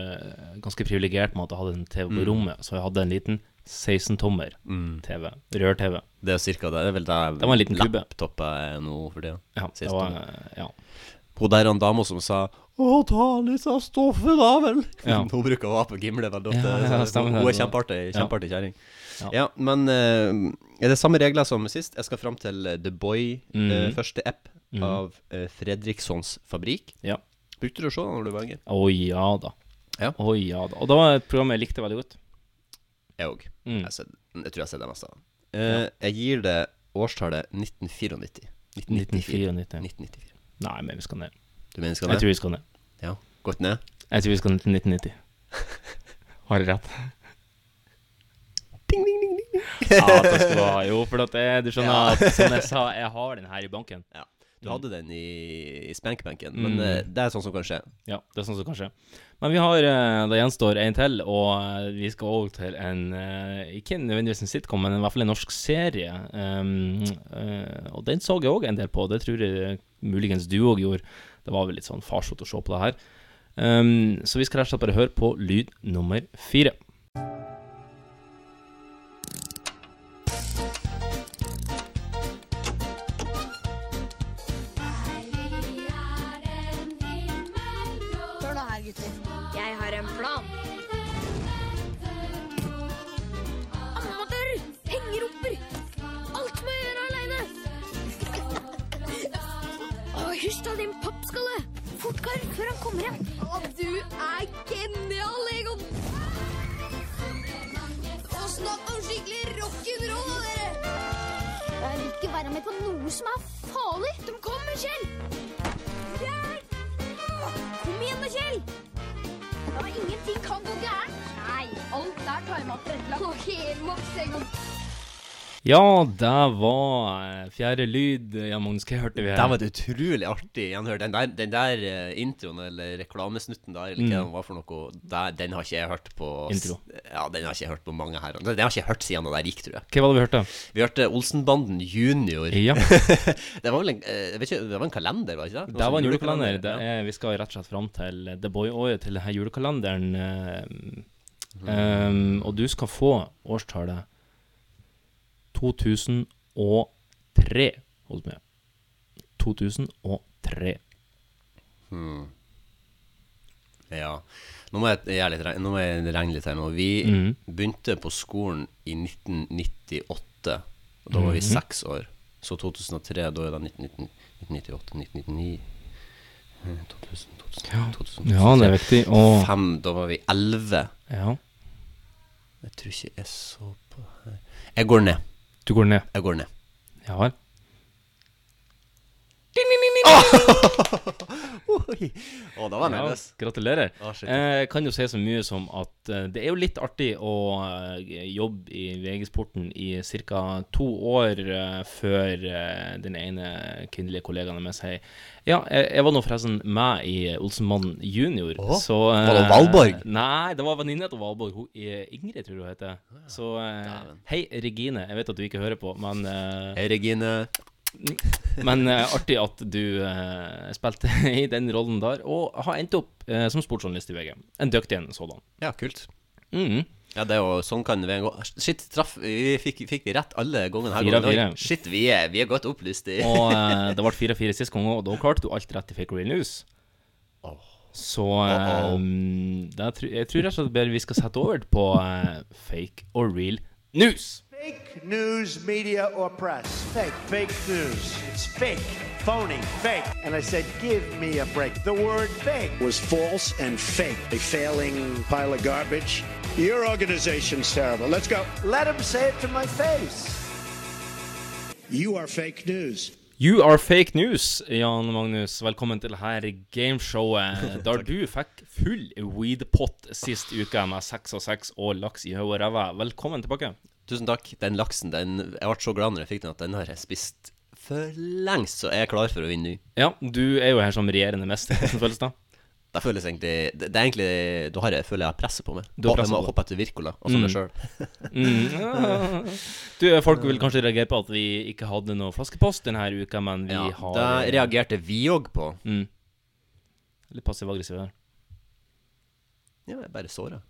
ganske privilegert med at jeg hadde en TV på Mm. rommet, så jeg hadde en liten 16-tommer Mm. TV. Rør-TV. Det er cirka det. Det er vel der Det var en liten laptopet er nå for tida. Ja, det var. Ja. Hun der en dame som sa Å, ta litt av stoffet, da vel. Ja. <laughs> hun bruker å være på Gimle ofte. Ja, ja, hun, er kjempeartig, Ja. kjempeartig kjerring. Ja. Ja. men uh, er det samme regler som sist? Jeg skal fram til eh, The Boy, mm. uh, første app mm. av uh, Fredrikssons Fabrikk. Ja. Brukte du å se den når du var yngre? Å ja da. Ja. Å ja da. Og det var et program jeg likte veldig godt. Jeg òg. Mm. Jeg, jeg tror jeg har sett det meste. av. Eh, Jeg gir det årstallet 1994. 1994. 1994. 1994. Nei, men vi skal ned. Du mener vi skal ned? Jeg tror vi skal ned. Ja, gått ned? Jeg tror vi skal ned til 1990. <laughs> Har jeg rett? Ja, takk skal du ha. Jo, for at det, du skjønner Ja. som jeg sa, jeg har den her i banken. Ja. Du hadde den i, i spankbenken, Mm. men eh, det er sånn som kan skje. Ja, det er sånn som kan skje. Men vi har eh, Det gjenstår en til, og eh, vi skal over til en eh, Ikke nødvendigvis en sitcom, men i hvert fall en norsk serie. Um, eh, og den så jeg òg en del på. Det tror jeg muligens du òg gjorde. Det var vel litt sånn farsott å se på det her. Um, så vi skal rett og slett bare høre på lyd nummer fire. Hysj da, din pappskalle! Fort, Karl, før han kommer hjem. Å, du er genial, Egon! Og snakk om skikkelig rock'n'roll, dere! Jeg vil ikke være med på noe som er farlig. De kommer, Kjell! Hjelp! Kom igjen da, Kjell! Ja, ingenting kan gå gærent. Nei, alt er timet tilrettelagt. Helt maks, Egon. Ja, det var eh, fjerde lyd. Jan Magnus, hva hørte vi her? Det var et utrolig artig gjenhør. Den der, den der eh, introen, eller reklamesnutten der, eller hva Mm. det var for noe, der, den har ikke jeg hørt på Intro. Ja, den har ikke jeg hørt på mange her. Den den har ikke jeg hørt siden det der gikk, tror jeg. Hva var det vi hørte? Vi hørte Olsenbanden junior. Ja. <laughs> det var vel en, eh, jeg vet ikke, det var en kalender, var det ikke det? Det var en sånn julekalender. Det er, vi skal rett og slett fram til The Boy-året til denne julekalenderen. Um, mm. og du skal få årstallet 2003. hos med. 2003. Hmm. Ja. Nå må jeg, gjøre litt, nå må jeg regne litt her nå. Vi mm. begynte på skolen i 1998. Og da var vi Mhm. seks år. Så 2003, da er det 19, 1998, 1999 eh, 2000, 2000, Ja. 2000, Ja, det er viktig. Og Fem, da var vi elleve. Ja. Jeg tror ikke jeg så på her Jeg går ned. Du går ned? Jeg går ned. Ja vel. <laughs> Å, da var jeg Ja, gratulerer. Å, shit. Eh, kan jo si så mye som at eh, det er jo litt artig å eh, jobbe i VG-sporten i ca. to år eh, før eh, den ene kvinnelige kollegaen Med sier Ja, jeg, jeg var nå forresten med i Olsenmannen junior. Å, så, eh, var det Valborg? Nei, det var venninna til Valborg. Hun er Ingrid, tror jeg hun heter. Så eh, hei, Regine. Jeg vet at du ikke hører på, men eh, Hei, Regine. <laughs> men uh, artig at du uh, spilte <laughs> i den rollen der, og har endt opp uh, som sportsjournalist i VG. En dyktig en sådan. Ja, kult. Mhm. Ja, det er jo sånn kan vi gå. Shit, traff Vi fikk, fikk vi rett alle gangene her. Fire fire. Shit, vi er, vi er godt opplyst i Og det ble 4-4 sist gang òg, og da klarte du alt rett i Fake Real News. Så eh, det er, jeg tror rett og slett bare vi skal sette over på Fake or Real News. Fake news, media, or press. Fake. Fake news. It's fake. Phony. Fake. And I said, give me a break. The word fake was false and fake. A failing pile of garbage. Your organization's terrible. Let's go. Let him say it to my face. You are fake news. You are fake news, Jan Magnus. Velkommen til dette gameshowet <laughs> der du fikk full weedpot sist uke med seks og seks og laks i hodet og ræva. Velkommen tilbake. Tusen takk. Den laksen, den Jeg ble så glad når jeg fikk den, at den har jeg spist for lengst, så jeg er klar for å vinne ny. Ja, du er jo her som regjerende mester. Hvordan føles det? <laughs> Det føles egentlig Det, det er egentlig Da har jeg, føler jeg har presset på meg. Du har presset på hoppe etter Wirkola, altså Mm. meg <laughs> sjøl. Mm, ja. Du, folk vil kanskje reagere på at vi ikke hadde noe flaskepost denne uka, men vi Ja, har det reagerte vi òg på. Mm. Litt passiv-aggressiv der. Ja, jeg er bare såra.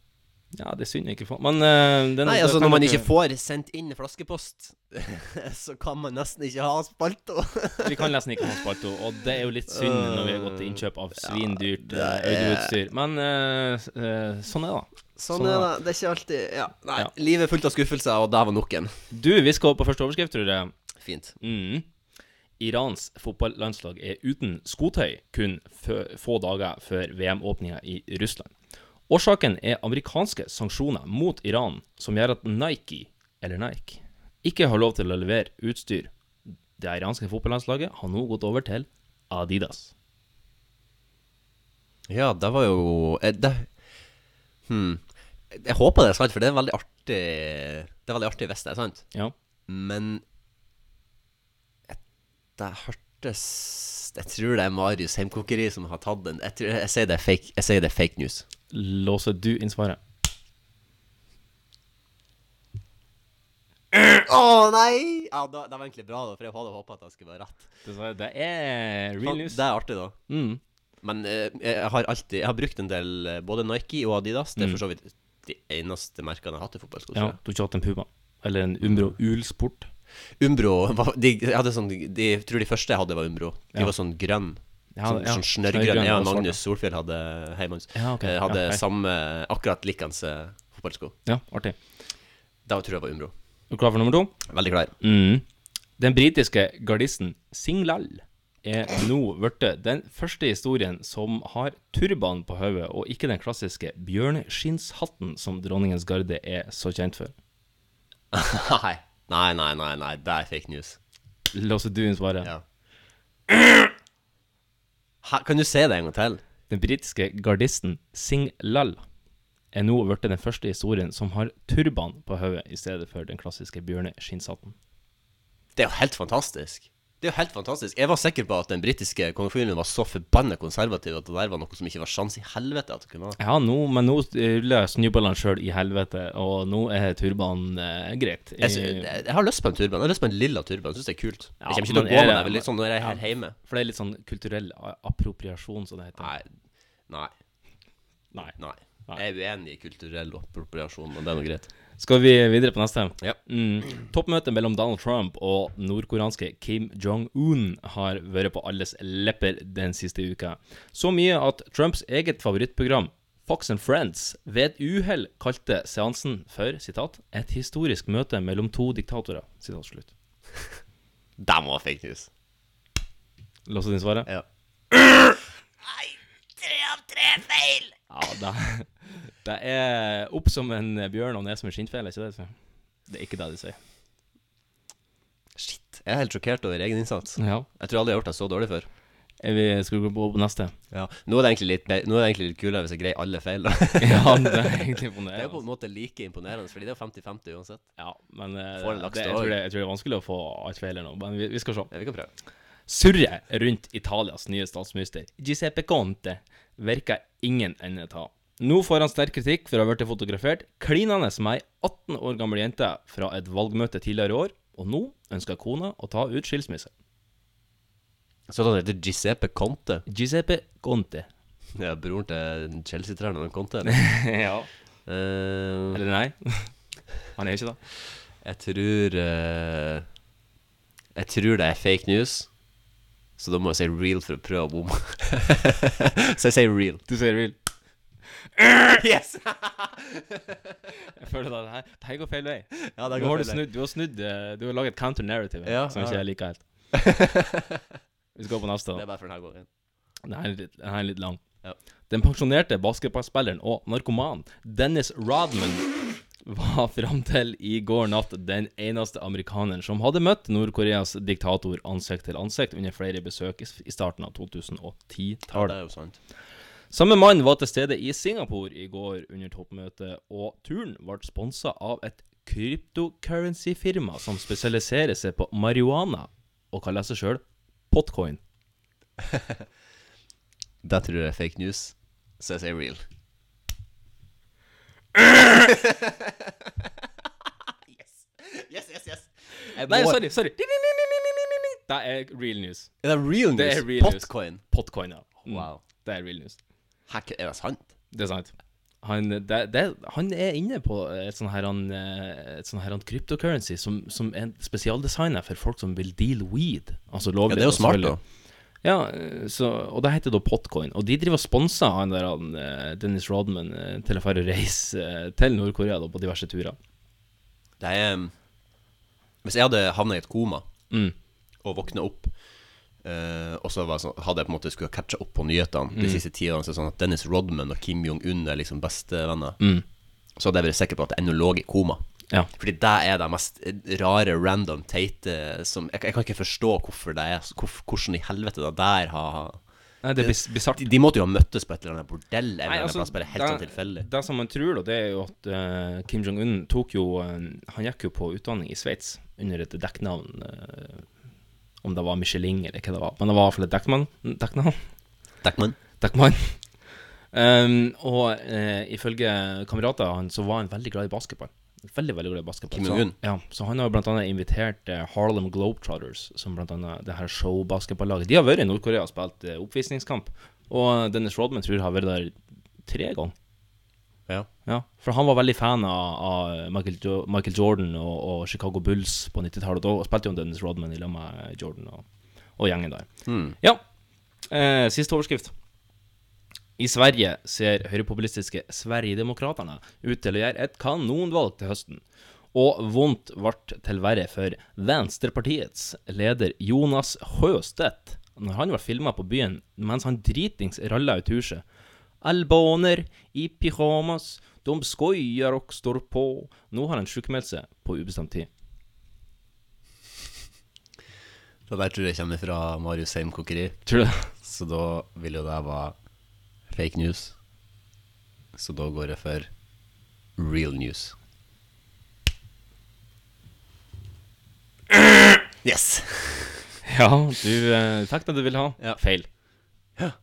Ja, det er synd jeg ikke får Men eh, den, Nei, altså når man ikke får sendt inn flaskepost, <laughs> så kan man nesten ikke ha spalto. <laughs> Vi kan nesten ikke ha spalto, og det er jo litt synd når vi har gått til innkjøp av svindyrt uh, er- audioutstyr. Men eh, eh, sånn er det. Sånn er det. Det er ikke alltid Ja. Nei, livet er fullt av skuffelser, og der var nok en. Du, vi skal på første overskrift, tror jeg. Fint. Mm. Irans fotballandslag er uten skotøy kun få dager før VM-åpninga i Russland. Årsaken er amerikanske sanksjoner mot Iran, som gjør at Nike, eller Nike, ikke har lov til å levere utstyr. Det iranske fotballandslaget har nå gått over til Adidas. Ja, det var jo eh, det, hmm. Jeg håper det er sant, for det er veldig artig Det er veldig artig hvis det er sant. Ja. Men det hørtes Jeg tror det er Marius Heimkokeri som har tatt den. Jeg, tror, jeg, sier det er fake, jeg sier det er fake news. Låser du inn svaret? Å nei! Ja, det, det var egentlig bra, da, for jeg hadde håpa at jeg skulle være rett. Dessverre. Det er real news. Det er artig, da. Mm. Men eh, jeg har alltid Jeg har brukt en del eh, både Nike og Adidas. Det er Mm. for så vidt de eneste merkene jeg har hatt i fotballsko. Ja, jeg. du har ikke hatt en Puma? Eller en Umbro Ulsport? Umbro var- de, jeg hadde sånn, de, Jeg tror de første jeg hadde, var Umbro. De Ja. var sånn grønn. Ja, sånn, ja. sånn snørrgrønn. Svart, Magnus Solfjell hadde hei Magnus, Ja, ok. eh, Hadde Ja, hei. samme Akkurat likende fotballsko. Ja, artig. Da tror jeg var Umbro. Er du klar for nummer to? Veldig klar. Mm. Den britiske gardisten Singlal er nå blitt den første historien som har turban på hodet, og ikke den klassiske bjørneskinnshatten som dronningens garde er så kjent for. <laughs> nei. Nei, nei, nei, nei. Det er fake news. Låser du inn svaret? Ja. Hæ, kan du se det en gang til? Den britiske gardisten Sing Lall er nå blitt den første historien som har turban på hodet i stedet for den klassiske bjørneskinnshatten. Det er jo helt fantastisk. Det er jo helt fantastisk. Jeg var sikker på at den britiske kongefamilien var så forbanna konservativ at det der var noe som ikke var sjans i helvete at det kunne være. Ja, nå, men nå ruller snuballene sjøl i helvete, og nå er turban eh, greit. Jeg, jeg, jeg har lyst på en turban. Jeg har lyst på en lilla turban. Jeg syns det er kult. Ja, jeg kommer ikke til å gå med det- Litt sånn når jeg er her hjemme. For det er litt sånn kulturell appropriasjon, som det heter. Nei. Nei. Nei. Nei. Jeg er uenig i kulturell appropriasjon, men det er nå greit. Skal vi videre på neste? Ja. Mm. Toppmøtet mellom Donald Trump og nordkoreanske Kim Jong-un har vært på alles lepper den siste uka. Så mye at Trumps eget favorittprogram, Fox and Friends, ved et uhell kalte seansen for citat, 'et historisk møte mellom to diktatorer'. Sitat slutt. <laughs> Det må være fake news. Låser inn svaret? Ja. <clears throat> Nei, Tre av tre feil! Ja, det, det er opp som en bjørn og ned som en skinnfele, ikke det? Det er ikke det de sier. Shit. Jeg er helt sjokkert over egen innsats. Ja. Jeg tror aldri jeg har gjort det så dårlig før. Vi, skal gå på, neste? Ja. Nå er det egentlig litt, nå er det litt kulere hvis jeg greier alle feil. Da. <laughs> Ja, det er egentlig imponerende. Det er på en måte like imponerende, fordi det er jo 50-50 uansett. Ja, men eh, en laks det, jeg, tror det, jeg tror det er vanskelig å få alt feil her nå, men vi, vi skal se. Ja, vi kan prøve. Surret rundt Italias nye statsminister, Giuseppe Conte, virker ingen ende ta. Nå får han sterk kritikk for å ha blitt fotografert klinende med ei 18 år gammel jente fra et valgmøte tidligere i år, og nå ønsker kona å ta ut skilsmisse. Så han heter Giuseppe Conte. Giuseppe Conte. Ja, broren til Chelsea-treneren Conte. <laughs> ja. Uh, Eller nei? <laughs> Han er ikke det. jeg tror uh, Jeg tror det er fake news. Så da må jeg si real for å prøve å bomme. <laughs> så jeg sier real. Du sier real. <laughs> Yes! <laughs> Jeg føler at det her, det her går feil vei. Ja, det går du feil vei. snudd, du har snudd eh, Du har laget counter-narrative Ja, som ja. ikke jeg liker helt. <laughs> Vi skal gå på neste. Det er bare for denne gangen. Den her er litt, den her er litt lang. Ja. Den pensjonerte basketballspilleren og narkoman Dennis Rodman var fram til i går natt den eneste amerikaneren som hadde møtt Nord-Koreas diktator ansikt til ansikt under flere besøk i starten av 2010-tallet. det er jo sant. Samme mann var til stede i Singapore i går under toppmøtet, og turen ble sponsa av et kryptocurrency-firma som spesialiserer seg på marihuana, og kaller seg sjøl Potcoin. <laughs> Det tror jeg er fake news. Så jeg sier real. <laughs> yes. Yes, yes, yes. Jeg Nei, må- sorry, sorry. Det er real news. Er det real news? Det er real news. Potcoin? Potcoin, ja. Mm, Wow. Det er real news. Hæ, er det sant? Det er sant. Han, det, det, han er inne på et sånn her, han, eh, et sånn her han cryptocurrency som, som er spesialdesigna for folk som vil deal weed. Altså lovlig. Ja, det er jo smart, da. Ja, eh, så, og det heter da Potcoin. Og de driver og sponser han der han, eh, Dennis Rodman til å dra og reise til Nord-Korea på diverse turer. Det er um, Hvis jeg hadde havna i et koma Mm. og våkna opp eh, og så var sånn, hadde jeg på en måte skulle catcha opp på nyhetene de Mm. siste ti årene, så sånn at Dennis Rodman og Kim Jong-un er liksom bestevenner, Mm. så hadde jeg vært sikker på at jeg ennå lå i koma. Ja. Fordi det er det mest rare, random, teite som Jeg, jeg kan ikke forstå hvorfor det er hvor, Hvordan i helvete det der har Nei, det er bis bisart. De, de måtte jo ha møttes på et eller annet bordell Nei, eller annen altså, plass, bare helt sånn tilfeldig. Det som man tror, da, det er jo at uh, Kim Jong-un tok jo uh, Han gikk jo på utdanning i Sveits under et dekknavn. eh, om det var Michelin eller hva det var. Men det var i hvert fall et dekknavn. Dekkmann. Dekkmann. Um, og uh, ifølge kamerater han så var han veldig glad i basketball. Veldig, veldig glad i basketball. Kim Så-? Ja, så han har blant annet invitert uh, Harlem Globetrotters, som blant annet det her show-basketballaget. De har vært i Nord-Korea og spilt uh, oppvisningskamp, og Dennis Rodman tror jeg har vært der tre ganger. Ja. Ja, for han var veldig fan av, av Michael, jo Michael Jordan og, og Chicago Bulls på 90-tallet. Og spilte jo Dennis Rodman i lag med Jordan og, og gjengen der. Mm. Ja. Eh, siste overskrift. I Sverige ser høyrepopulistiske Sverigedemokraterna ut til å gjøre et kanonvalg til høsten. Og vondt ble til verre for Venstrepartiets leder Jonas Sjøstedt når han var filma på byen mens han dritings ralla ut huset. Albaner i pyjamas, de skojar og står på. Nå har han sjukmeldt seg på ubestemt tid. Det der tror jeg kommer fra Marius Heim Kokeri. Tror du det? Så da vil jo det være fake news. Så da går jeg for real news. Yes! Ja, du eh, fikk det du ville ha. Ja. Feil.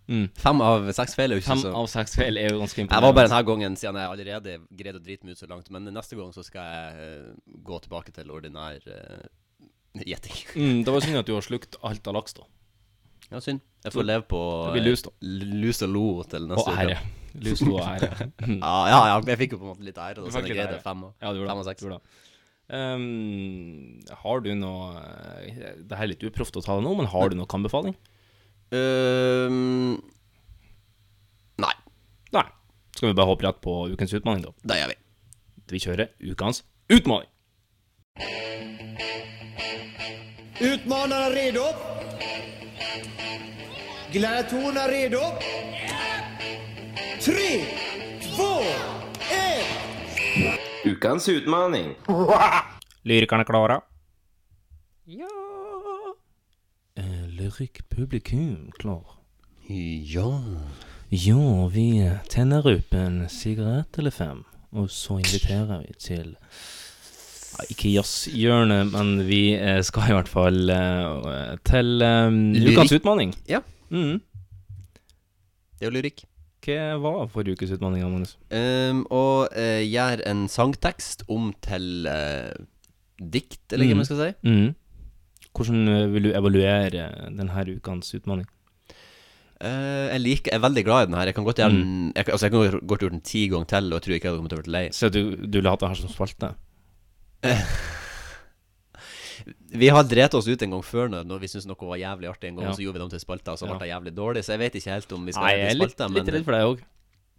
Mm. Fem av seks feil er jo ikke Fem så av seks feil er jo ganske imponerende. Jeg var bare denne gangen, siden jeg allerede greide å drite meg ut så langt. Men neste gang så skal jeg eh, gå tilbake til ordinær eh, gjetting. Mm, det var <laughs> synd at du har slukt alt av laks, da. Ja, synd. Jeg får leve på Det blir lus, da. eh, lus og lo til neste Og ære. Lus, lo og ære. <laughs> ja, ja, ja, jeg fikk jo på en måte litt ære, da, Du jeg litt greide ære. fem, Ja, du gjorde fem av seks. Du gjorde det. Ehm, har du noe eh, Det her er litt uproft å ta det nå, men har du noe anbefaling? Ehm, nei. Nei. Skal vi bare hoppe rett på ukens utfordring, da? Det gjør vi. Vi kjører ukens utfordring. er redo? er redo? Tre, två, én Ukens utmaning. Lyrikerne klare? Ja Er lyrikkpublikum klar? Ja. Ja, vi tenner opp en sigarett eller fem, og så inviterer vi til Ikke jazzhjørnet, men vi eh, skal i hvert fall eh, til um, ukas utfordring. Ja. Mm. Det er jo lyrikk. Hva var forrige ukes utfordring, Magnus? Um, å uh, gjøre en sangtekst om til uh, dikt, eller hva man skal si. Mhm. Hvordan eh, vil du evaluere denne ukens utfordring? Uh, jeg liker, jeg er veldig glad i den her. Jeg kan godt gjøre den jeg, Altså jeg kan godt gjøre den ti ganger til, og jeg tror ikke jeg hadde kommet til å bli lei. Så du, du vil ha det her som spalte? <laughs> Vi har drept oss ut en gang før når, når vi syntes noe var jævlig artig en gang, Ja. og så gjorde vi dem til spalter, og så Ja. ble det jævlig dårlig. Så jeg vet ikke helt om vi skal Nei, jeg er litt, spalter. litt redd for deg òg.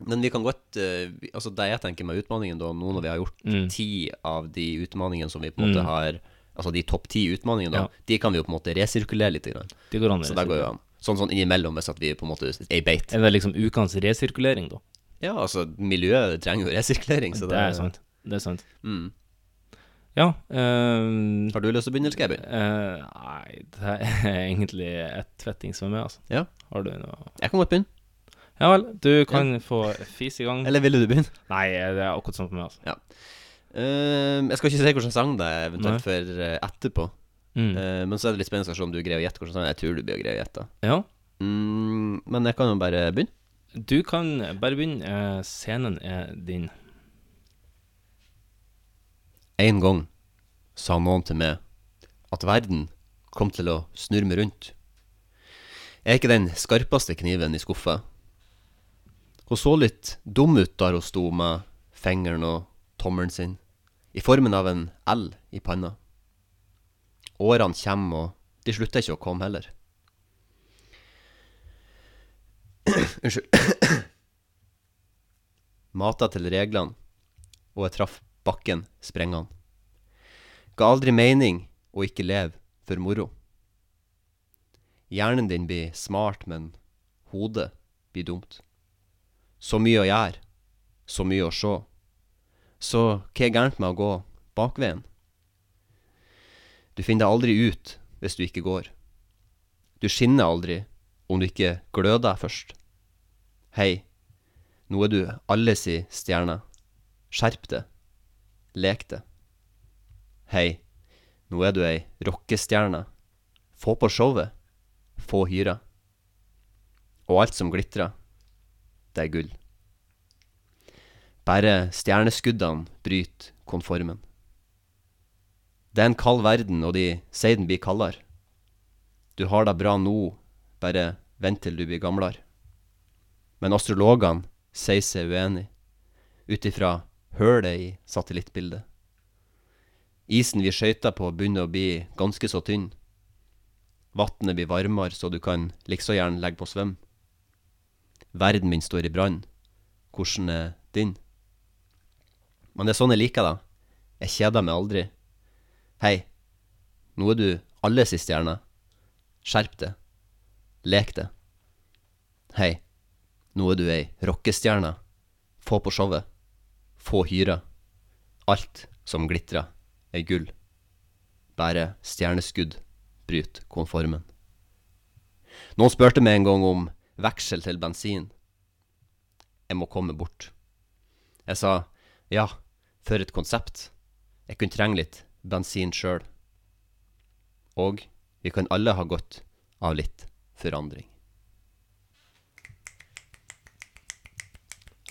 Men vi kan godt uh, Altså Det jeg tenker med utfordringen, da, nå når vi har gjort Mm. ti av de utfordringene som vi på en måte Mm. har Altså de topp ti utfordringene, Ja. de kan vi jo på en måte resirkulere litt. Grann. Det går an Så det går jo an. Sånn sånn innimellom, hvis at vi på en måte er i beit. Er det liksom ukens resirkulering, da? Ja, altså, miljøet trenger jo resirkulering, så det er sant. Det er sant. Mm. Ja ehm, Har du lyst til å begynne, eller skal jeg begynne? eh, nei, det er <laughs> egentlig ett tvetting som er med, altså. Ja. Har du noe Jeg kan godt begynne. Ja vel, du kan få fise i gang. Eller ville du begynne? Nei, det er akkurat sånn for meg, altså. Ja. Ehm, jeg skal ikke si hvilken sang det er eventuelt Nei. for uh, etterpå. Mm. Uh, men så er det litt spennende å se om du greier å gjette hvilken sang jeg tror du blir å greie å gjette. Ja. Mm, men jeg kan jo bare begynne. Du kan bare begynne. Eh, scenen er din. En gang sa noen til meg at verden kom til å snurme rundt. Jeg er ikke den skarpeste kniven i skuffa. Hun så litt dum ut der hun sto med fingeren og tommelen sin, i formen av en L i panna. Årene kommer, og de slutter ikke å komme heller. <clears throat> Unnskyld. <clears throat> Mata til reglene, og jeg traff bakken sprengende. Ga aldri mening å ikke leve for moro. Hjernen din blir smart, men hodet blir dumt. Så mye å gjøre, så mye å se. Så hva er gærent med å gå bakveien? Du finner deg aldri ut hvis du ikke går. Du skinner aldri om du ikke gløder først. Hei, nå er du alle si stjerne. Skjerp det. Lek det. Hei, nå er du ei rockestjerne. Få på showet. Få hyra. Og alt som glitrer, det er gull. Bare stjerneskuddene bryter konformen. Det er en kald verden, og de sier den blir kaldere. Du har det bra nå, bare vent til du blir gamlere. Men astrologene sier seg uenig, ut ifra hølet i satellittbildet. Isen vi skøyter på, begynner å bli ganske så tynn. Vannet blir varmere, så du kan likså gjerne legge på svøm. Verden min står i brann. Hvordan er din? Men det er sånn jeg liker det. Jeg kjeder meg aldri. Hei, nå er du alle si stjerne. Skjerp det. Lek det. Hei, nå er du ei rockestjerne. Få på showet. Få hyra. Alt som glitrer, er gull. Bare stjerneskudd bryter konformen. Noen spurte meg en gang om veksel til bensin. Jeg må komme bort. Jeg sa ja, for et konsept. Jeg kunne trenge litt bensin sjøl. Og vi kan alle ha godt av litt forandring.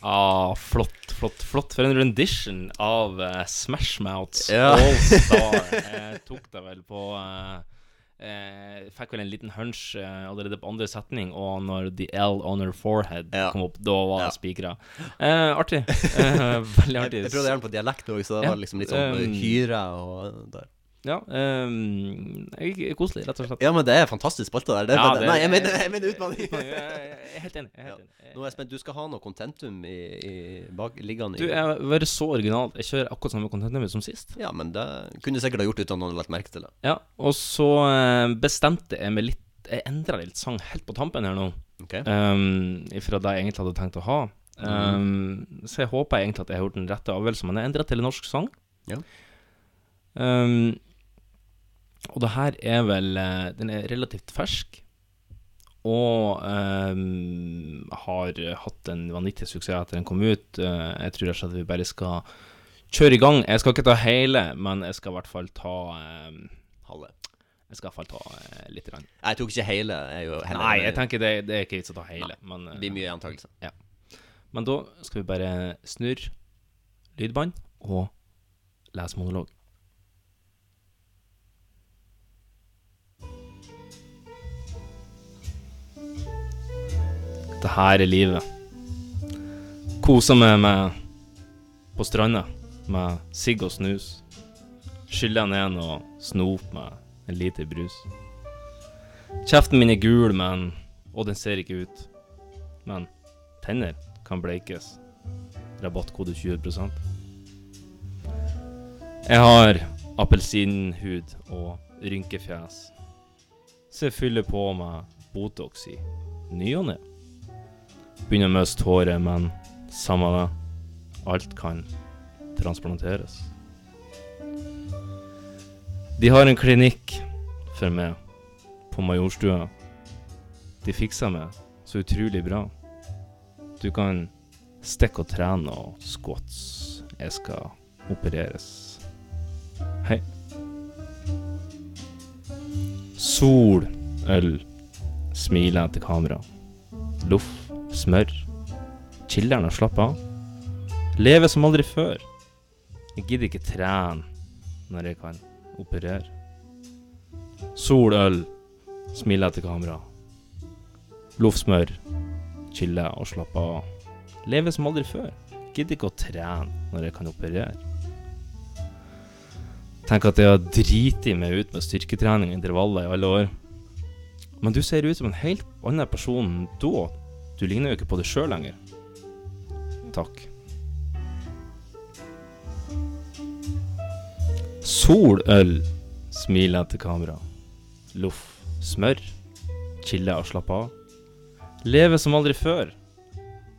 Ah, flott, flott, flott. For en rendition av uh, Smash Mouths Ja. All Star. <laughs> Jeg tok deg vel på uh, eh, Fikk vel en liten hunch eh, allerede på andre setning, og når The L on her forehead kom opp, da var det spikra. Eh, artig. <laughs> Eh, veldig artig. Jeg, jeg prøvde gjerne på dialekt òg, så det Ja. var liksom litt sånn Um, hyre og der. Ja. Um, jeg- koselig, rett og slett. Ja, men det er fantastisk spalte der. Det Ja, det- nei, jeg mener, jeg mener utfordring. Jeg er helt enig. Jeg er helt enig. Nå er jeg spent. Du skal ha noe contentum i, i bak, liggende Du, jeg har vært så original. Jeg kjører akkurat samme contentum som sist. Ja, men det kunne du sikkert ha gjort uten at noen hadde lagt merke til det. Ja, og så eh, bestemte jeg meg litt Jeg endra litt sang helt på tampen her nå. Ok. Um, fra det jeg egentlig hadde tenkt å ha. Um, mm. Så jeg håper egentlig at jeg har gjort den rette avgjørelsen, men jeg endra til en norsk sang. Ja. Um, og det her er vel eh, Den er relativt fersk. Og um, har hatt en vanvittig suksess etter den kom ut. Eh, jeg tror rett og vi bare skal kjøre i gang. Jeg skal ikke ta hele, men jeg skal i hvert fall ta um, Halve. Jeg skal i hvert fall ta uh, litt. Rann. Jeg tok ikke hele. Jeg er heller Nei, jeg tenker det, det er ikke vits å ta hele. Nei, men, uh, det blir mye antakelse. Ja. Men da skal vi bare snurre lydbånd og lese monolog. Det her er livet. Koser meg med på stranda med sigg og snus. Skyller ned noe snop med en liter brus. Kjeften min er gul, men Og den ser ikke ut. Men tenner kan bleikes. Rabattkode 20 Jeg har appelsinhud og rynkefjes. Så jeg fyller på med Botox i ny og ne. Begynner å miste håret, men samme det. Alt kan transplanteres. De har en klinikk for meg på Majorstua. De fikser meg så utrolig bra. Du kan stikke og trene og squats. Jeg skal opereres. Hei. Sol, øl, smiler til kamera. Loff, smør. Chiller'n og slapper av. Leve som aldri før. Jeg gidder ikke trene når jeg kan operere. Sol, øl, smile etter kamera. Loffsmør. Chille og slappe av. Leve som aldri før. Gidder ikke å trene når jeg kan operere. Tenk at jeg har driti meg ut med styrketrening og intervaller i alle år. Men du ser ut som en helt annen person da. Du ligner jo ikke på deg sjøl lenger. Takk. Soløl, smiler jeg til kamera. Loff, smør. Chille og slappe av. Leve som aldri før.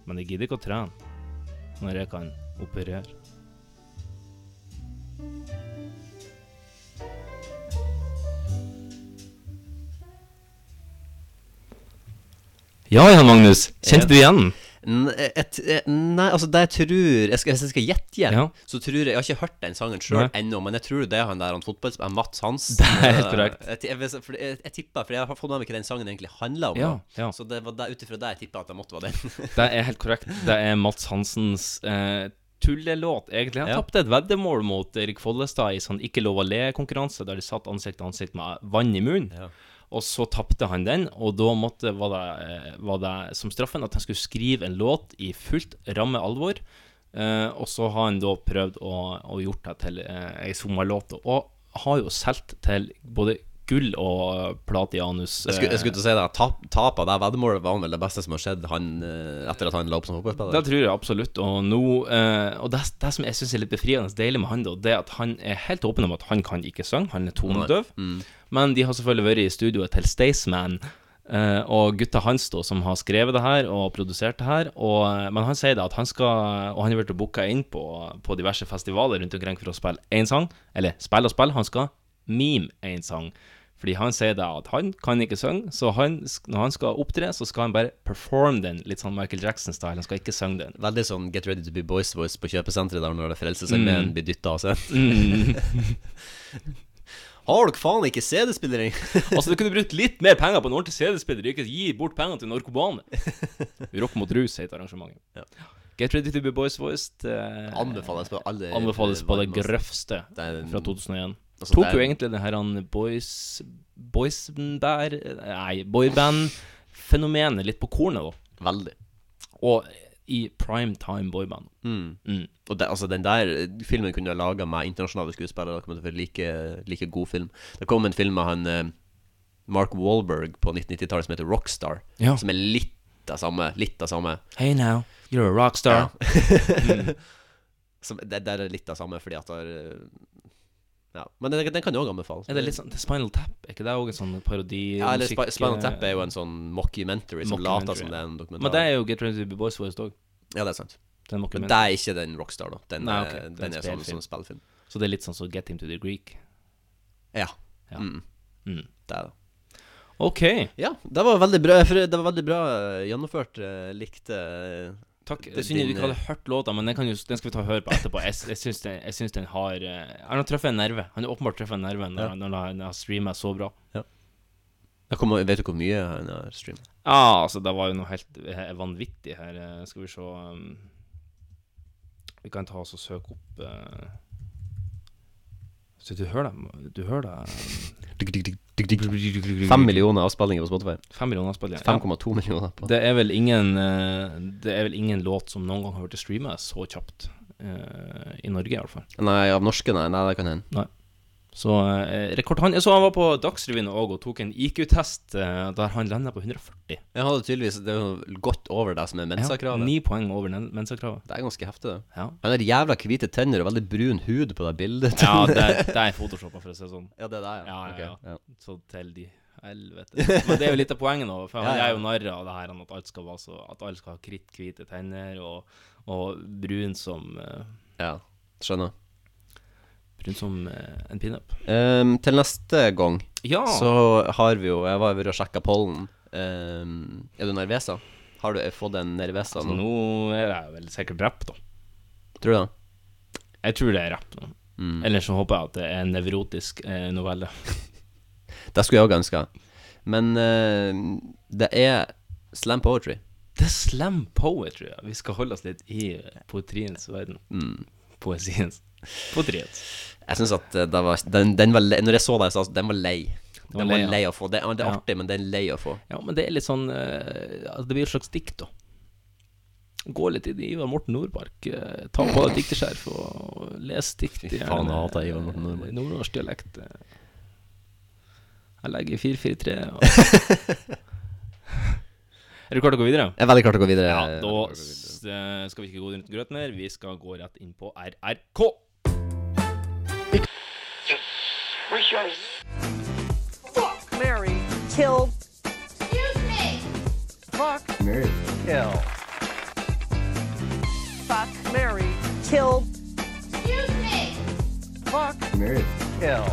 Men jeg gidder ikke å trene når jeg kan operere. Ja, Jan Magnus. Kjente du igjen? Et, et, nei, altså det jeg tror jeg skal, Hvis jeg skal gjette igjen, Ja. så tror jeg Jeg har ikke hørt den sangen sjøl ennå, men jeg tror det er han der han fotballspiller Mats Hansen. Det er helt Eh, korrekt. Jeg, jeg, jeg, jeg, jeg tipper, for jeg har fått med meg hva den sangen egentlig handler om. Ja, ja. Så det var ut ifra det jeg tippa at det måtte være den. <laughs> Det er helt korrekt. Det er Mats Hansens eh, tullelåt, egentlig. Han Ja. tapte et veddemål mot Erik Follestad i sånn Ikke lov å le-konkurranse, der de satt ansikt til ansikt med vann i munnen. Og så tapte han den, og da måtte, var, det, eh, var det som straffen at han skulle skrive en låt i fullt ramme alvor. Eh, og så har han da prøvd å, å gjort det til eh, ei sommerlåt, og har jo solgt til både gull og platianus. Jeg skulle, jeg eh, skulle til å si det tap, Tapet av det veddemålet var vel det beste som har skjedd han, eh, etter at han la opp som fotballspiller. Det tror jeg absolutt. Og nå eh, Og det, det som jeg syns er litt befriende deilig med han, da, det er at han er helt åpen om at han kan ikke synge. Han er tonedøv. Mm. Men de har selvfølgelig vært i studioet til Staysman. Uh, og gutta hans da som har skrevet det her og produsert det her. Og, eh, men han sier da at han skal Og han har vært booka inn på, på diverse festivaler rundt omkring for å spille én sang. Eller spille og spille. Han skal meme én sang. Fordi han sier da at han kan ikke synge, så han, når han skal opptre, så skal han bare performe den litt sånn Michael Jackson-style. Han skal ikke synge den. Veldig sånn Get Ready To Be Boys Voice på kjøpesenteret der når det frelsesarmeen Mm. blir dytta av seg. Mm. <laughs> Har dere faen ikke CD-spillere? <laughs> altså, du kunne brukt litt mer penger på en ordentlig CD-spiller, ikke gi bort pengene til narkomane. Rock mot rus heter arrangementet. Get Ready To Be Boys Voiced eh, Anbefales på alle Anbefales på det grøvste fra 2001. Altså, Tok det jo egentlig det her han boys Boysbær Nei, boyband-fenomenet litt på kornet, da. Veldig. Og i prime time boyband. Mm. Mm. Og det, altså, den der filmen kunne jeg laga med internasjonale skuespillere. Det kommer til å være like, like god film. Det kom en film med han eh, Mark Wahlberg på 1990-tallet som heter Rockstar. Ja. Som er litt av samme. Litt av samme. Hey now, you're a rockstar. Ja. <laughs> som, det, det er litt av samme fordi at det er eh, Ja. Men den, den kan jo òg anbefales. Er det litt sånn det Spinal Tap? Er ikke det òg en sånn parodi? Ja, eller musikk- Sp Spinal Tap er jo en sånn mockumentary som later som det er en dokumentar. Men det er jo Get Ready To Be Boys Voiced òg. Ja, det er sant. Det er Men det er ikke den Rockstar, da. Den, Nei, ok, er den en er sånn, sånn spillfilm. Så det er litt sånn som Get Him To The Greek. Ja. Ja. Mm. Mm. Det er det. OK. Ja, det var veldig bra, for det var veldig bra eh, gjennomført. eh, Likte eh, Takk. det- synes er synd du ikke hadde eh, hørt låta, men den, kan jo, den skal vi ta og høre på etterpå. Jeg, jeg, syns, den, den har eh, Han har truffet en nerve. Han har åpenbart truffet en nerve når, Ja. når han har streama så bra. jeg Kom, Vet du hvor mye han har streamet? Ja, altså, det var jo noe helt eh, vanvittig her. Eh, Skal vi se um, Vi kan ta oss og søke opp eh, Så du hører det? Du hører det? Fem millioner avspillinger på Spotify. 5 millioner avspillinger. 5,2 millioner på Det er vel ingen eh, Det er vel ingen låt som noen gang har blitt streama så kjapt. eh, I Norge, i hvert fall. Nei, av norske, nei. nei det kan hende. Nei. Så eh, rekord han Jeg så han var på Dagsrevyen òg og tok en IQ-test eh, der han landa på 140. Jeg hadde tydeligvis Det er jo godt over det som er Mensa-kravet. Ni poeng over Mensa-kravet. Det er ganske heftig, det. Ja. Han har jævla hvite tenner og veldig brun hud på det bildet. Ja, det, <laughs> det er photoshoppa, for å si det sånn. Ja, det er det, ja. ja, ja, okay. ja. ja. Så til de helvete. Men det er jo litt av poenget nå, for han <laughs> Ja, ja. er jo narr av det her at alt skal være så At alle skal ha kritthvite tenner og, og brun som uh... Ja, skjønner. Brun som eh, en pinup. Um, til neste gang Ja. så har vi jo Jeg var over og sjekka pollen. Um, er du nervesa? Har du fått en nervesa Altså, nå er jeg vel sikkert rapp, da. Tror du det? Jeg tror det er rapp. Mm. Eller så håper jeg at det er en nevrotisk eh, novelle. <laughs> Det skulle jeg òg ønska. Men uh, det er slam poetry. Det er slam poetry. Ja. Vi skal holde oss litt i poetriens verden. Mm. Poesiens. Poetriens. Jeg syns at eh, det var, den, den var lei, Når jeg så deg, så den var lei. Den var Den lei, var ja. lei å få. Det, det er Ja. artig, men den er lei å få. Ja, men det er litt sånn eh, altså, Det blir et slags dikt, da. Gå litt i Ivar Morten Nordmark. eh, ta på deg dikterskjerf og les dikt. Fy faen, jeg hater Ivar Morten Nordmark. Nordnorsk dialekt. Jeg legger 443 og <laughs> Er du klar til å gå videre? Jeg er veldig klar til å gå videre. Ja, da skal vi ikke gå rundt grøten mer. Vi skal gå rett inn på RRK. Fuck Mary. Kill. Excuse me. Fuck. Mary. Kill. Fuck Mary. Kill. Excuse me. Fuck. Mary. Kill.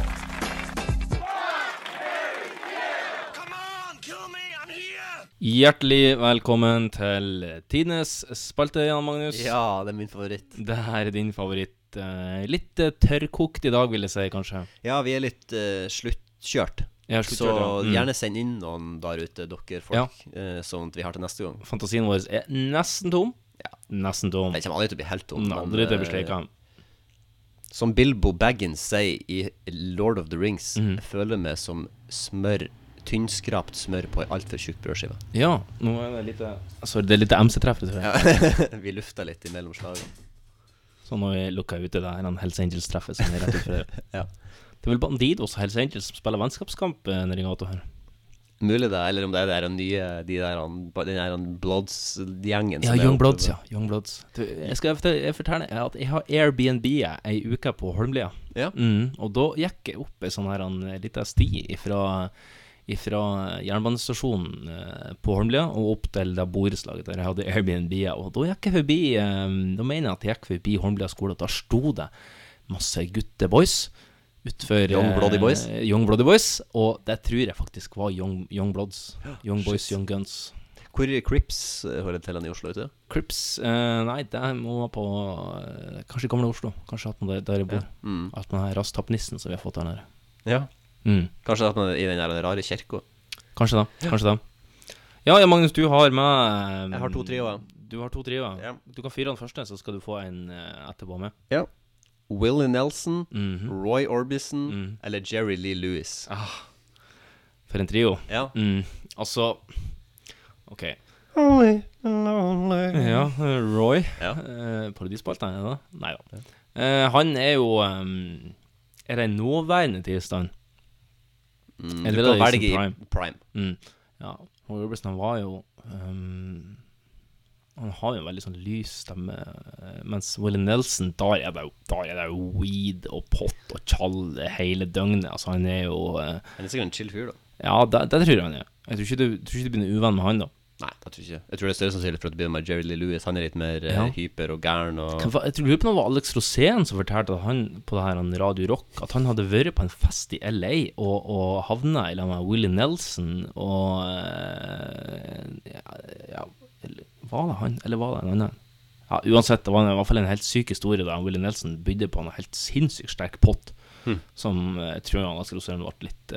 Hjertelig velkommen til tidenes spalte, Jan Magnus. Ja, det er min favoritt. Det her er din favoritt. Eh, litt eh, tørrkokt i dag, vil jeg si, kanskje. Ja, vi er litt eh, sluttkjørt. Ja, Så ja. Mm. gjerne send inn noen der ute, dere folk, eh, sånn at vi har til neste gang. Fantasien vår er nesten tom. Nesten tom. Den kommer aldri til å bli helt tom. Aldri til å bli. Som Bilbo Baggins sier i Lord of the Rings, mm. jeg føler meg som smør Tynnskrapt smør på ei altfor tjukk brødskive. Ja, nå er det lite Sorry, det er litt MC-treff. tror jeg. Ja. <laughs> vi lufta litt imellom slagene. Så nå har vi lukka ute det her Hells Angels-treffet som er rett utenfor. <laughs> Ja. Det er vel Bandidos og Hells Angels som spiller vennskapskamp nedi nede i gata her. Mulig det, eller om det er de der nye De der, den der Bloods-gjengen. Ja, Young Bloods, ja. Young Bloods. Du, jeg skal jeg fortelle at jeg har Airbnb ei uke på Holmlia. Ja. Mm, og da gikk jeg opp ei sånn her en lita sti ifra, ifra jernbanestasjonen eh, på Holmlia og opp til det borettslaget der jeg hadde Airbnb. Og da gikk jeg forbi eh, Da mener jeg at jeg gikk forbi Holmlia skole, og da sto det masse gutteboys utfor Young Bloody eh, Young Bloody Boys. Og det tror jeg faktisk var Young, young Bloods. Young Boys, Young Guns. Hvor er Crips eh, hører til den i Oslo ute? Crips eh, Nei, det må være på Kanskje i gamle Oslo. Kanskje at man der, der jeg bor. Ja. Mm. At man har rasttappnissen som vi har fått her nede. Ja. Mm. Kanskje at man er i den der rare kirka. Kanskje da. Kanskje da. Ja, ja, Magnus, du har med Jeg har to trioer. Du har to trioer. Ja. Du kan fyre den første, så skal du få en uh, etterpå med. Ja. Willie Nelson, Mhm. Roy Orbison Mm. eller Jerry Lee Lewis. Ah, for en trio. Ja. Mm. Altså OK. Only lonely. Ja, Roy. Ja. Eh, Parodispalta, er det det? Nei da. Eh, han er jo um, Er det en nåværende tilstand? Mm, Eller du kan velge i prime? prime. Mm. Ja. Og Robertson var jo um, Han har jo en veldig sånn lys stemme, eh, mens Willie Nelson, der er det jo, der er det jo weed og pott og tjall hele døgnet. Altså, han er jo uh, Han er sikkert en chill fyr, da. Ja, det, det tror jeg han er. Jeg tror ikke du, tror ikke du blir uvenn med han, da. Nei, jeg tror ikke Jeg tror det er større sannsynlig for at det blir med Jerry Lee Lewis. Han er litt mer eh, Ja. hyper og gæren og Jeg tror det var Alex Rosén som fortalte at han på det her Radio Rock At han hadde vært på en fest i LA og, og havna i lag med Willie Nelson og eh, ja, ja, Var det han, eller var det en annen? Ja, Uansett, det var en, i hvert fall en helt syk historie da Willie Nelson bydde på en helt sinnssykt sterk pott, Hmm. som eh, jeg tror Alex Rosén ble litt,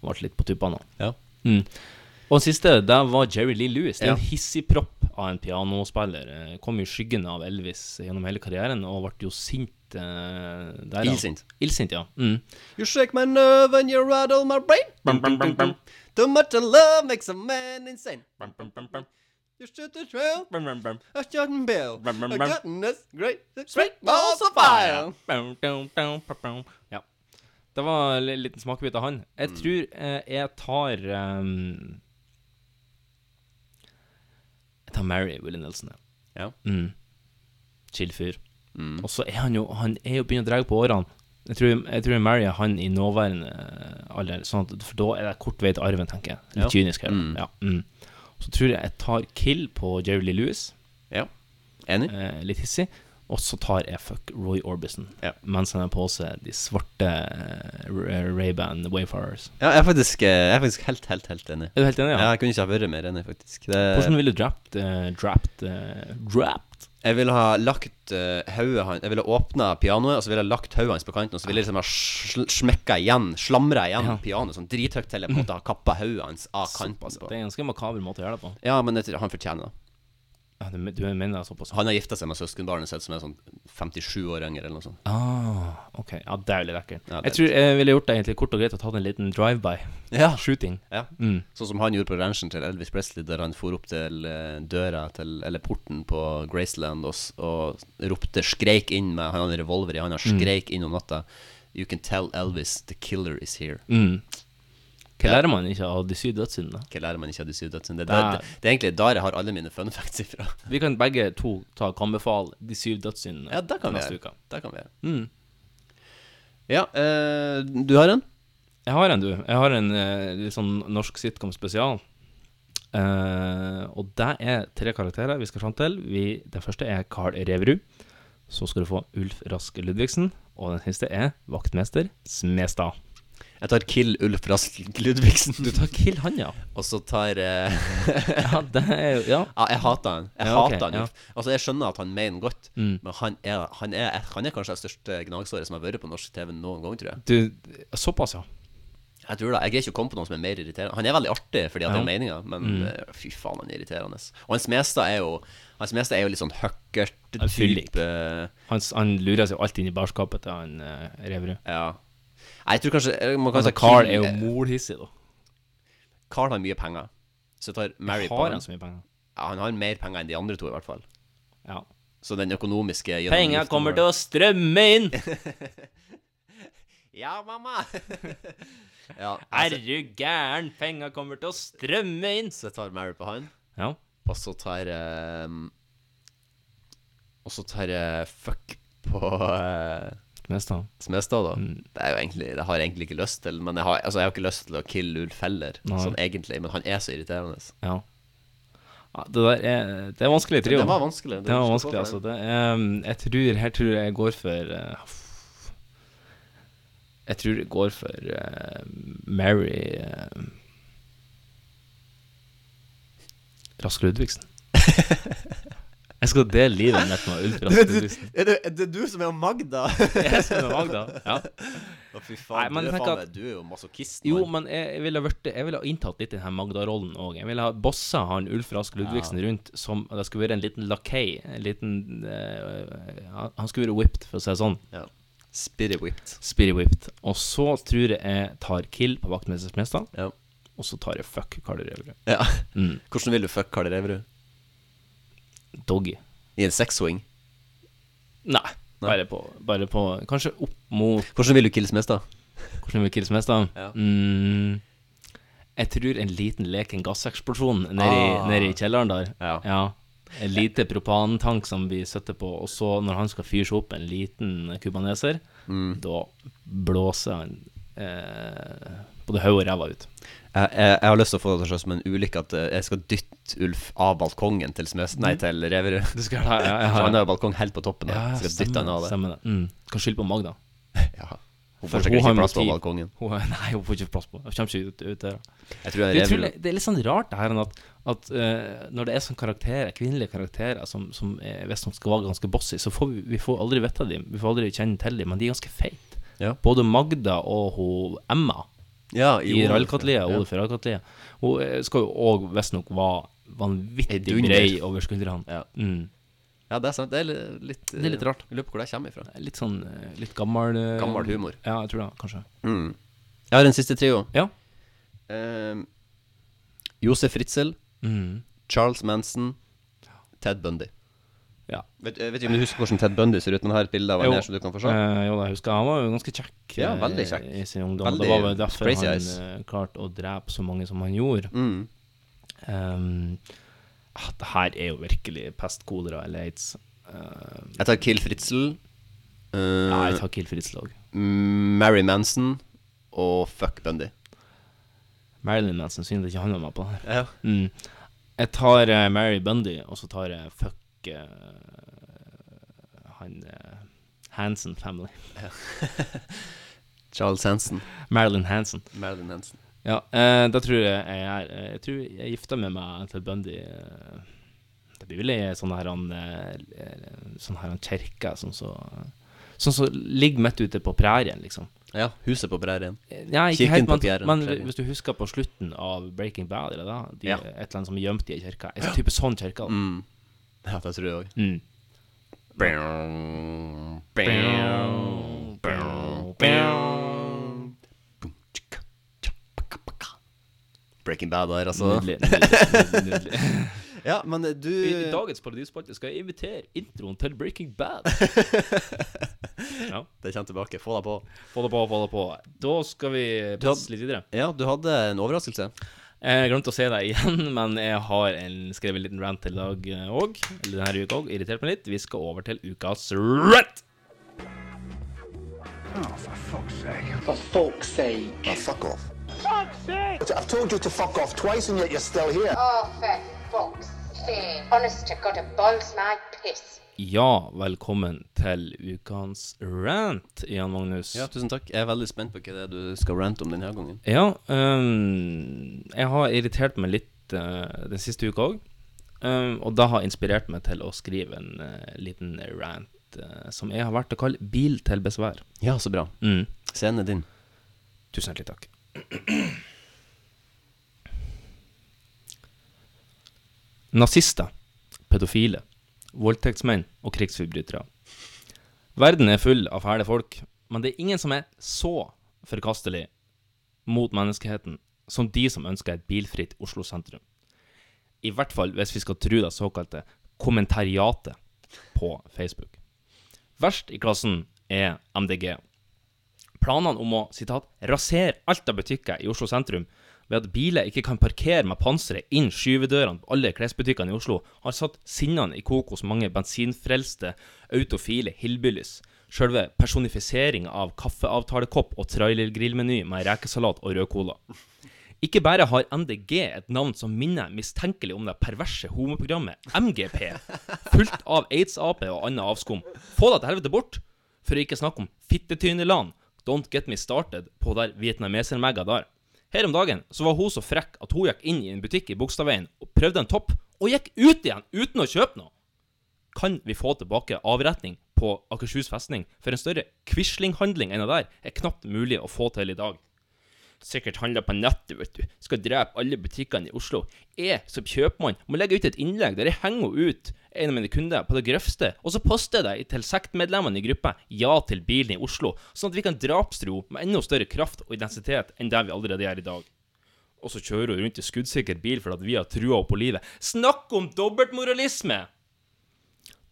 ble litt på tuppene av. Ja. Mm. Og den siste, der var Jerry Lee Lewis. Det er Ja. en hissigpropp av en pianospiller. Eh, Kom i skyggen av Elvis gjennom hele karrieren, og ble jo sint Uh, der. da. Illsint. Illsint, ja. Mm. You shake my nerve and you rattle my brain. Bum, bum, bum, bum. Too much of love makes a man insane. You shoot the trail, Bum, bum, bum. a bill. Bum, bum, A goodness great, straight balls of fire. Bum, bum, bum, bum, bum. Ja. Det var en liten smakebit av han. Jeg Mm. tror eh, jeg tar ehm, Jeg tar Mary Willy Nelson, ja. Ja. Mm. Chill fyr. Mm. Og så er han jo Han er jo begynner å dra på årene. Jeg tror jeg, tror jeg er han i nåværende eh, alder, sånn at, for da er det kort vei til arven, tenker jeg. Litt Ja. kynisk her. Mm. Ja. Mm. Så tror jeg jeg tar kill på Jerry Lee Lewis. Ja. Enig. Eh, litt hissig. Og så tar jeg fuck Roy Orbison Ja. mens han har på seg de svarte eh, Ray-Ban Wayfarers. Ja, jeg er faktisk, eh, jeg er faktisk helt, helt, helt enig. Er du helt enig, ja? ja Jeg kunne ikke ha vært mer enig, faktisk. Det, Hvordan ville du drapt uh, Drapt uh, Drapt? Jeg ville ha lagt uh, hodet hans Jeg ville åpna pianoet, og så ville jeg lagt hodet hans på kanten, og så ville jeg liksom ha sl smekka igjen, slamra igjen Ja. pianoet sånn drithøyt til jeg på en måte har kappa hodet hans av kanten. Det er en ganske makaber måte å gjøre det på. Ja, men det, han fortjener det. Ja, du, du mener såpass? Han har gifta seg med søskenbarnet sitt, som er sånn 57 år yngre, eller noe sånt. Ah, ok. Ja, det er jo litt ekkelt. Ja, jeg tror jeg ville gjort det egentlig kort og greit og tatt en liten drive-by. Ja. Shooting. Ja. Mm. Sånn som han gjorde på ranchen til Elvis Presley, der han for opp til eh, døra til Eller porten på Graceland og, og ropte, skreik inn med Han hadde revolver i handa, Mm. skreik inn om natta You can tell Elvis the killer is here. Mm. Hva lærer man ikke av de syv dødssyndene? Hva lærer man ikke av de syv dødssyndene? Det, Det det, det, er egentlig der jeg har alle mine fun facts ifra. Vi kan begge to ta kan befale de syv dødssyndene Ja, det kan neste gjøre. uke. Det kan vi gjøre. Mm. Ja, eh, du har en? Jeg har en, du. Jeg har en eh, litt sånn norsk sitcom spesial. Uh, og det er tre karakterer vi skal fram til. Vi, den første er Carl Reverud. Så skal du få Ulf Rask Ludvigsen. Og den siste er vaktmester Smestad. Jeg tar Kill Ulf Rask Ludvigsen. Du tar Kill han, ja. Og så tar eh, <laughs> Ja, det er jo Ja. Ja, jeg hater han. Jeg Ja, ok, hater han ja. Altså, jeg skjønner at han mener godt, Mm. men han er, han, er, han er kanskje det største gnagsåret som har vært på norsk TV noen gang, tror jeg. Du, såpass, ja. Jeg tror det. Jeg greier ikke å komme på noen som er mer irriterende. Han er veldig artig fordi at det er meninga, men Mm. eh, fy faen, han er irriterende. Og Hans Mestad er jo Hans Mestad er jo litt sånn er fyllik. høkkert-type. Han, han lurer seg jo alltid inn i barskapet til han uh, Reverud. Ja. Jeg tror kanskje eh, man kan Altså, Carl er jo molhissig, da. Carl har mye penger, så tar Mary på Har på han så mye penger? Ja, han har mer penger enn de andre to, i hvert fall. Ja. Så den økonomiske Penga kommer til å strømme inn! <laughs> Ja, mamma! <laughs> ja, Er du gæren? Penga kommer til å strømme inn! Så tar Mary på han. Ja. Og så tar jeg Og så tar uh, fuck på uh, Smestad. Smestad, da. Mm. Det, er jo egentlig, det har jeg egentlig ikke lyst til. Men jeg har, altså, jeg har ikke lyst til å kille Ulf heller, sånn egentlig. Men han er så irriterende. Ja. ja det der er Det er vanskelig trio. Det var vanskelig. Det var vanskelig, altså. Det er, um, jeg tror Her tror jeg går for uh, Jeg tror jeg går for uh, Mary uh, Rask Ludvigsen. <laughs> jeg skal dele livet mitt med Ulf <laughs> Er det, er det du som er Magda? <laughs> Jeg som er Magda, ja. Å, fy Nei, faen. men du, er faen at- meg, du er jo masochist. Jo, mann. men jeg, jeg ville ha vært Jeg ville ha inntatt litt den her Magda-rollen òg. Jeg ville ha bossa han Ulf Rask Ludvigsen rundt som Det skulle være en liten lakei. En liten eh, Han han skulle være whipped, for å si det sånn. Ja. Spirit whipped. Spirit whipped. Og så tror jeg jeg tar kill på vaktmesterens mester, Ja. Og så tar jeg fuck Karl Reverud. Ja. Mm. Hvordan vil du fuck Karl Reverud? Doggy. I en sexswing? Nei. Bare på, bare på Kanskje opp mot Hvordan vil du killes mest, da? Hvordan vil kills Mestad? Ja. Mm, jeg tror en liten leken gasseksplosjon nede, i, Ah. nede i kjelleren der. Ja. En lite propantank som vi setter på, og så når han skal fyre seg opp en liten kubaneser, Mm. da blåser han eh, både hodet og ræva ut. Jeg, jeg, jeg har lyst til å få det til å se som en ulykke at eh, jeg skal dytte Ulf av balkongen til Smøs... Nei, til Reverud. Ja, ja, ja. For han har jo balkong helt på toppen. Ja, skal dytte han av det. Stemmer det. Mm. Kan skylde på Magda. <laughs> Ja. Hun får sikkert ikke plass på balkongen. Hun, <laughs> nei, hun får ikke plass på Hun kommer ikke ut, ut der. Jeg tror det, jeg er Reverud- det er litt sånn rart det her at, at uh, når det er sånn karakterer, kvinnelige karakterer som, som er, visstnok skal være ganske bossy, så får vi, vi får aldri vite dem. Vi får aldri kjenne til dem, men de er ganske feite. Ja. Både Magda og hun Emma Ja, i Rallkatlia, Rallkatlia. Hun eh, skal jo òg visstnok være vanvittig brei over skuldrene. Ja. Mm. Ja, det er sant. Det er litt, Det er litt rart. Jeg lurer på hvor det kommer ifra. Litt sånn eh, litt gammel eh, Gammel humor. Ja, jeg tror det, kanskje. Mm. Jeg har en siste trio. Ja. Ehm, Josef Ritzel, Mm. Charles Manson, Ted Bundy. Ja. Vet, jeg vet ikke om du husker hvordan Ted Bundy ser ut, men har et bilde av han her som du kan få se. Eh, jo da, jeg husker han var jo ganske kjekk Ja, eh, veldig kjekk. i sin ungdom. Veldig det var vel derfor crazy han eyes. eh, klarte å drepe så mange som han gjorde. Mm. Um, ah, det her er jo virkelig pest, kolera eller aids. Eh, Jeg tar Kill Fritzel. eh, ja, jeg tar Kill Fritzel òg. Mary Manson og Fuck Bundy. Marilyn Manson, synes ikke han var med på det her. Ja. Mm. Jeg tar eh, Mary Bundy, og så tar jeg fuck eh, han uh, Hansen Family. <laughs> Charles Hansen. Marilyn Hansen. Marilyn Hansen. Ja, eh, da tror jeg jeg er eh, Jeg tror jeg gifter med meg til Bundy. eh, det blir vel ei sånn her han eh, Sånn her han kjerke sånn så Sånn som ligger midt ute på prærien, liksom. Ja, huset på prærien. Ja, Kirken helt, på prærien. men hvis du husker på slutten av Breaking Bad, eller da, de, Ja. et eller annet som er gjemt i ei kirke. En type sånn kirke. Mm. Ja, det tror jeg òg. Mm. Breaking Bad der, altså. Nydelig, nydelig, nydelig. <laughs> ja, men du I, dagens parodispalte skal jeg invitere introen til Breaking Bad. <laughs> ja. Det kommer tilbake. Få deg på. Få det på, få det på. Da skal vi passe litt videre. Ja, du hadde en overraskelse. Jeg glemte å se deg <laughs> igjen, men jeg har en, skrevet en liten rant til i dag òg. Eller denne uka òg. Irritert meg litt. Vi skal over til ukas rant. Oh, for fuck's sake. For fuck's sake. Oh, fuck off. Fuck's sake! I've told you to fuck off twice and yet you're still here. Oh, for fuck's sake. Honest to God, a balls my piss. Ja, velkommen til ukens rant, Jan Magnus. Ja, tusen takk. Jeg er veldig spent på hva det er du skal rante om denne gangen. Ja, um, jeg har irritert meg litt uh, den siste uka òg. og det har inspirert meg til å skrive en uh, liten rant uh, som jeg har valgt å kalle 'Bil til besvær'. Ja, så bra. Mm. Scenen er din. Tusen hjertelig takk. <clears throat> Nazister, pedofile, voldtektsmenn og krigsforbrytere. Verden er full av fæle folk, men det er ingen som er så forkastelig mot menneskeheten som de som ønsker et bilfritt Oslo sentrum. I hvert fall hvis vi skal tro det såkalte kommentariatet på Facebook. Verst i klassen er MDG. Planene om å citat, 'rasere alt av butikker i Oslo sentrum' ved at biler ikke kan parkere med panseret inn skyvedørene på alle klesbutikkene i Oslo, har satt sinnene i kok hos mange bensinfrelste, autofile hillbillies. Selve personifiseringa av kaffeavtalekopp og trailergrillmeny med rekesalat og rød cola. Ikke bare har MDG et navn som minner mistenkelig om det perverse homoprogrammet MGP, fullt av aids-ape og annet avskum. Få deg til helvete bort! For å ikke snakke om fittetyneland. Don't get me started på der vietnamesermegga der. Her om dagen så var hun så frekk at hun gikk inn i en butikk i Bogstadveien og prøvde en topp, og gikk ut igjen uten å kjøpe noe. Kan vi få tilbake avretning på Akershus festning? For en større Quisling-handling enn det der er knapt mulig å få til i dag. Sikkert handler på nettet, vet du. Skal drepe alle butikkene i Oslo. Jeg som kjøpmann må legge ut et innlegg der jeg henger ut en av mine kunder på det grøvste, og så poster jeg til sektmedlemmene i gruppa Ja til bilen i Oslo, sånn at vi kan drapstro med enda større kraft og identitet enn det vi allerede gjør i dag. Og så kjører hun rundt i skuddsikker bil fordi vi har trua på livet. Snakk om dobbeltmoralisme!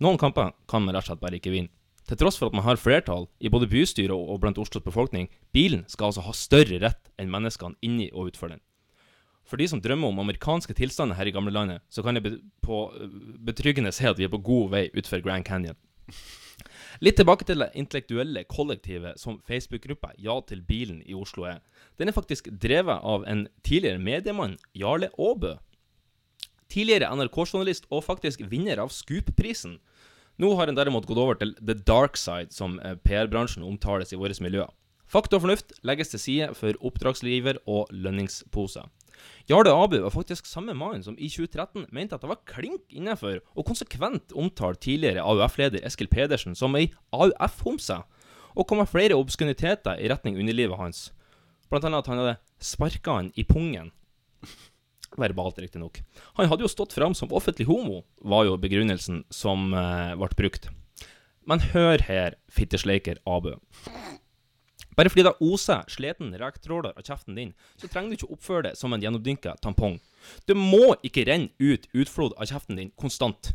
Noen kamper kan man rett og slett bare ikke vinne. Til tross for at man har flertall i både bystyret og blant Oslos befolkning, bilen skal altså ha større rett enn menneskene inni og utfor den. For de som drømmer om amerikanske tilstander her i gamlelandet, så kan jeg på betryggende si at vi er på god vei utfor Grand Canyon. Litt tilbake til det intellektuelle kollektivet som Facebook-gruppa Ja til bilen i Oslo er. Den er faktisk drevet av en tidligere mediemann, Jarle Aabø. Tidligere NRK-journalist og faktisk vinner av Scoop-prisen. Nå har en derimot gått over til the dark side, som PR-bransjen omtales i våre miljøer. Fakta og fornuft legges til side for oppdragsgiver og lønningsposer. Jarle Abu var faktisk samme mann som i 2013 mente at det var klink innenfor og konsekvent omtalt tidligere AUF-leder Eskil Pedersen som ei AUF-homse, og kom med flere obskuniteter i retning underlivet hans. Blant annet at han hadde sparka han i pungen. Verbalt, riktignok. Han hadde jo stått fram som offentlig homo, var jo begrunnelsen som eh, ble brukt. Men hør her, fittesleiker Abu. Bare fordi det oser sliten rektråler av kjeften din, så trenger du ikke oppføre det som en gjennomdynka tampong. Det må ikke renne ut utflod av kjeften din konstant.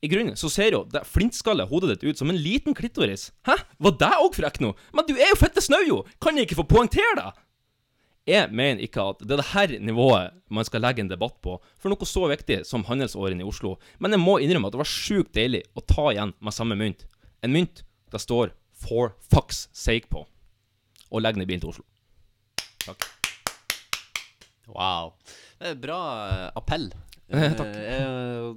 I grunnen så ser jo det flintskallet hodet ditt ut som en liten klitoris. Hæ? Var det òg frekk nå? Men du er jo fette snau, jo! Kan jeg ikke få poengtere det? Jeg mener ikke at det er det her nivået man skal legge en debatt på for noe så viktig som handelsårene i Oslo, men jeg må innrømme at det var sjukt deilig å ta igjen med samme mynt. En mynt det står for fucks sake på og legge ned bilen til Oslo. Takk. Wow. Det er bra uh, appell. <laughs> Eh, takk. Uh,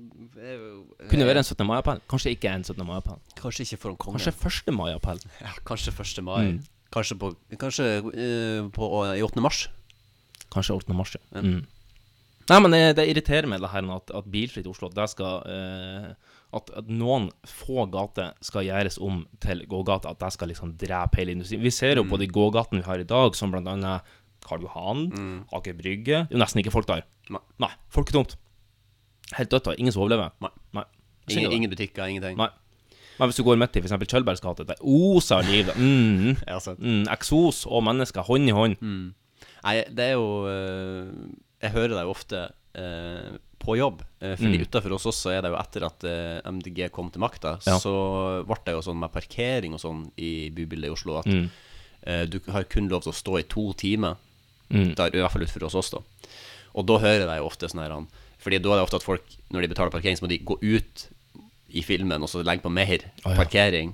Kunne være en 17. mai-appell. Kanskje ikke en 17. mai-appell. Kanskje ikke for kongen. konge. Kanskje 1. mai-appell. <laughs> Ja, kanskje 1. mai. Mm. Kanskje, på, kanskje uh, på, i 8. mars. Kanskje 8. mars, ja. Mm. Nei, men det, det, irriterer meg det her at, at bilfritt Oslo det skal at, at, noen få gater skal gjøres om til gågater. At det skal liksom drepe hele industrien. Vi ser jo mm. på de gågatene vi har i dag, som annet Karl Johan, mm. Aker Brygge Det er jo nesten ikke folk der. Nei. Nei tomt Helt dødt. Ingen som overlever. Nei. Nei. Ingen, ingen, butikker, ingenting. Nei. Men hvis du går midt i f.eks. Kjølbergs gate, det oser liv. Mm. <laughs> mm. Eksos og mennesker, hånd i hånd. Mm. Nei, det er jo Jeg hører deg jo ofte eh, på jobb. Eh, fordi mm. utafor hos oss så er det jo etter at eh, MDG kom til makta, ja. så ble det jo sånn med parkering og sånn i bybildet i Oslo at mm. eh, du har kun lov til å stå i to timer. Mm. Der, I hvert fall utenfor hos oss, da. Og da hører jeg jo ofte sånn her Fordi da er det ofte at folk, når de betaler parkering, så må de gå ut i filmen og så legge på mer oh, ja. parkering,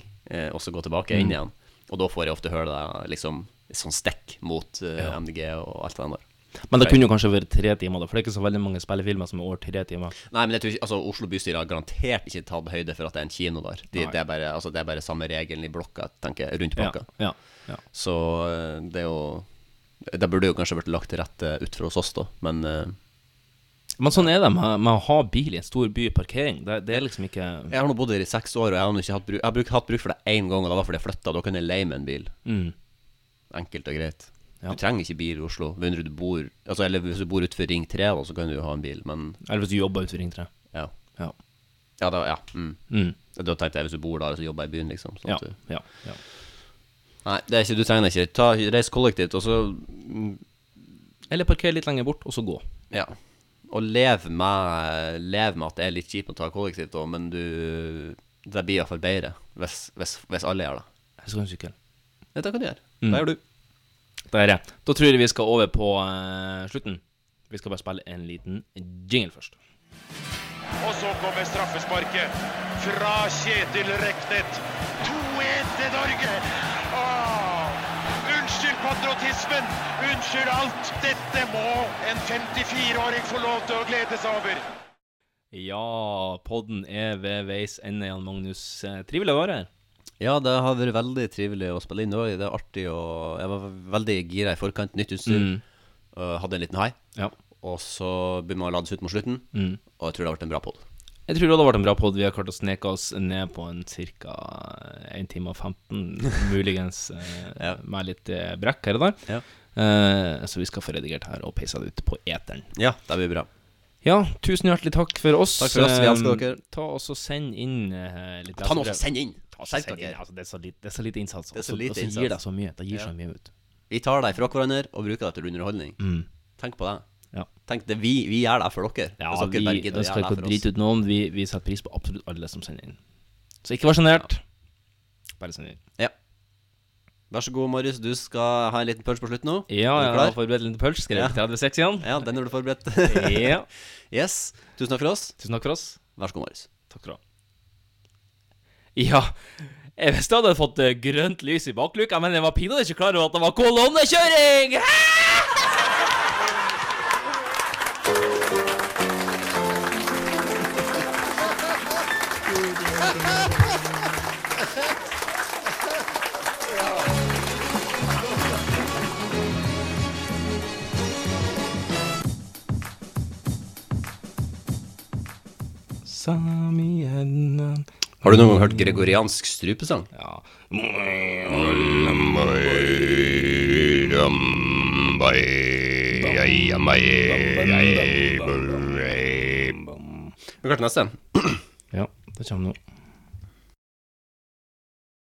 og så gå tilbake inn igjen. Og da får jeg ofte høre det liksom sånn stekk mot. MDG og alt det der. Men det kunne jo kanskje vært tre timer, da, for det er ikke så veldig mange spillefilmer som er over tre timer. Nei, men jeg tror ikke, altså Oslo bystyre har garantert ikke tatt høyde for at det er en kino der. De, det, er bare, altså, det er bare samme regelen i blokka, tenker jeg, rundt Ja, blokka. ja, ja. Så eh, det er jo Det burde jo kanskje vært lagt til rette utenfor hos oss, da, men uh, Men sånn er det med, med å ha bil i en stor by, parkering. Det, det er liksom ikke Jeg har nå bodd her i seks år, og jeg har nå ikke hatt bruk, jeg har hatt bruk for det én gang, og det var fordi jeg flytta. Da kunne jeg leie meg en bil. Mm. Enkelt og greit. Ja. Du trenger ikke bil i Oslo. Mindre du bor Altså, Eller hvis du bor utenfor Ring 3, da, så kan du jo ha en bil, men Eller hvis du jobber utenfor Ring 3. Ja. Ja. Ja, da, ja. Mm. Mm. Da tenkte jeg hvis du bor der, så jobber jeg i byen, liksom. Sånn Ja, du, ja, ja. Nei, det er ikke, du trenger ikke. Ta, reis kollektivt, og så mm, Eller parker litt lenger bort, og så gå. Ja. Og lev med, lev med at det er litt kjipt å ta kollektivt, da, men du Det blir iallfall bedre hvis, hvis, hvis alle gjør det. Jeg skal ha en sykkel. Ja, det kan du gjøre. Mm. Det gjør du. Det er. Da tror jeg vi skal over på uh, slutten. Vi skal bare spille en liten jingle først. Og så kommer straffesparket fra Kjetil Reknet. 2-1 til Norge. Åh, unnskyld patriotismen. Unnskyld alt. Dette må en 54-åring få lov til å glede seg over. Ja, podden er ved veis ende, Jan Magnus. Eh, Trivelig å være her. Ja, det har vært veldig trivelig å spille inn. Det Det er artig og Jeg var veldig gira i forkant. Nytt utstyr. Mm. Hadde en liten high. Ja. Og så begynner man å lades ut mot slutten. Mm. Og jeg tror det har vært en bra pod. Jeg tror det hadde vært en bra pod. Vi har klart å sneke oss ned på en ca. 1 time og 15, <laughs> muligens ja. med litt eh, brekk her og der. Ja. Eh, så vi skal få redigert her og peisa det ut på eteren. Ja, det blir bra. Ja, tusen hjertelig takk for oss. Takk for oss, vi elsker Eh, dere. Ta oss og Send inn eh, litt Ta nå og send inn. Skjerp dere. Altså, det, er så lite, det er så lite innsats. Det og så- lite innsats. gir det så mye. Det gir Ja. så mye ut. Vi tar deg fra hverandre og bruker det til underholdning. Mm. Tenk på det. Ja. Tenk det, vi, vi gjør det for dere. Ja, dere vi gidder ønsker ikke å drite ut noen. Vi, vi setter pris på absolutt alle som sender inn. Så ikke vær sjenert. Bare send inn. Ja. Vær så god, Marius. Du skal ha en liten punch på slutt nå. Ja, jeg har forberedt en liten punch. Skrevet Ja. 36 igjen. Ja, den har du forberedt. <laughs> Ja. Yes. Tusen takk for oss. Tusen takk for oss. Vær så god, Marius. Takk for du. Ja. Jeg visste jeg hadde fått eh, grønt lys i bakluka, men jeg var pinadø ikke klar over at det var kolonnekjøring! Samien Har du noen gang hørt gregoriansk strupesang? Ja. Vi klarte neste. Ja, det kommer nå.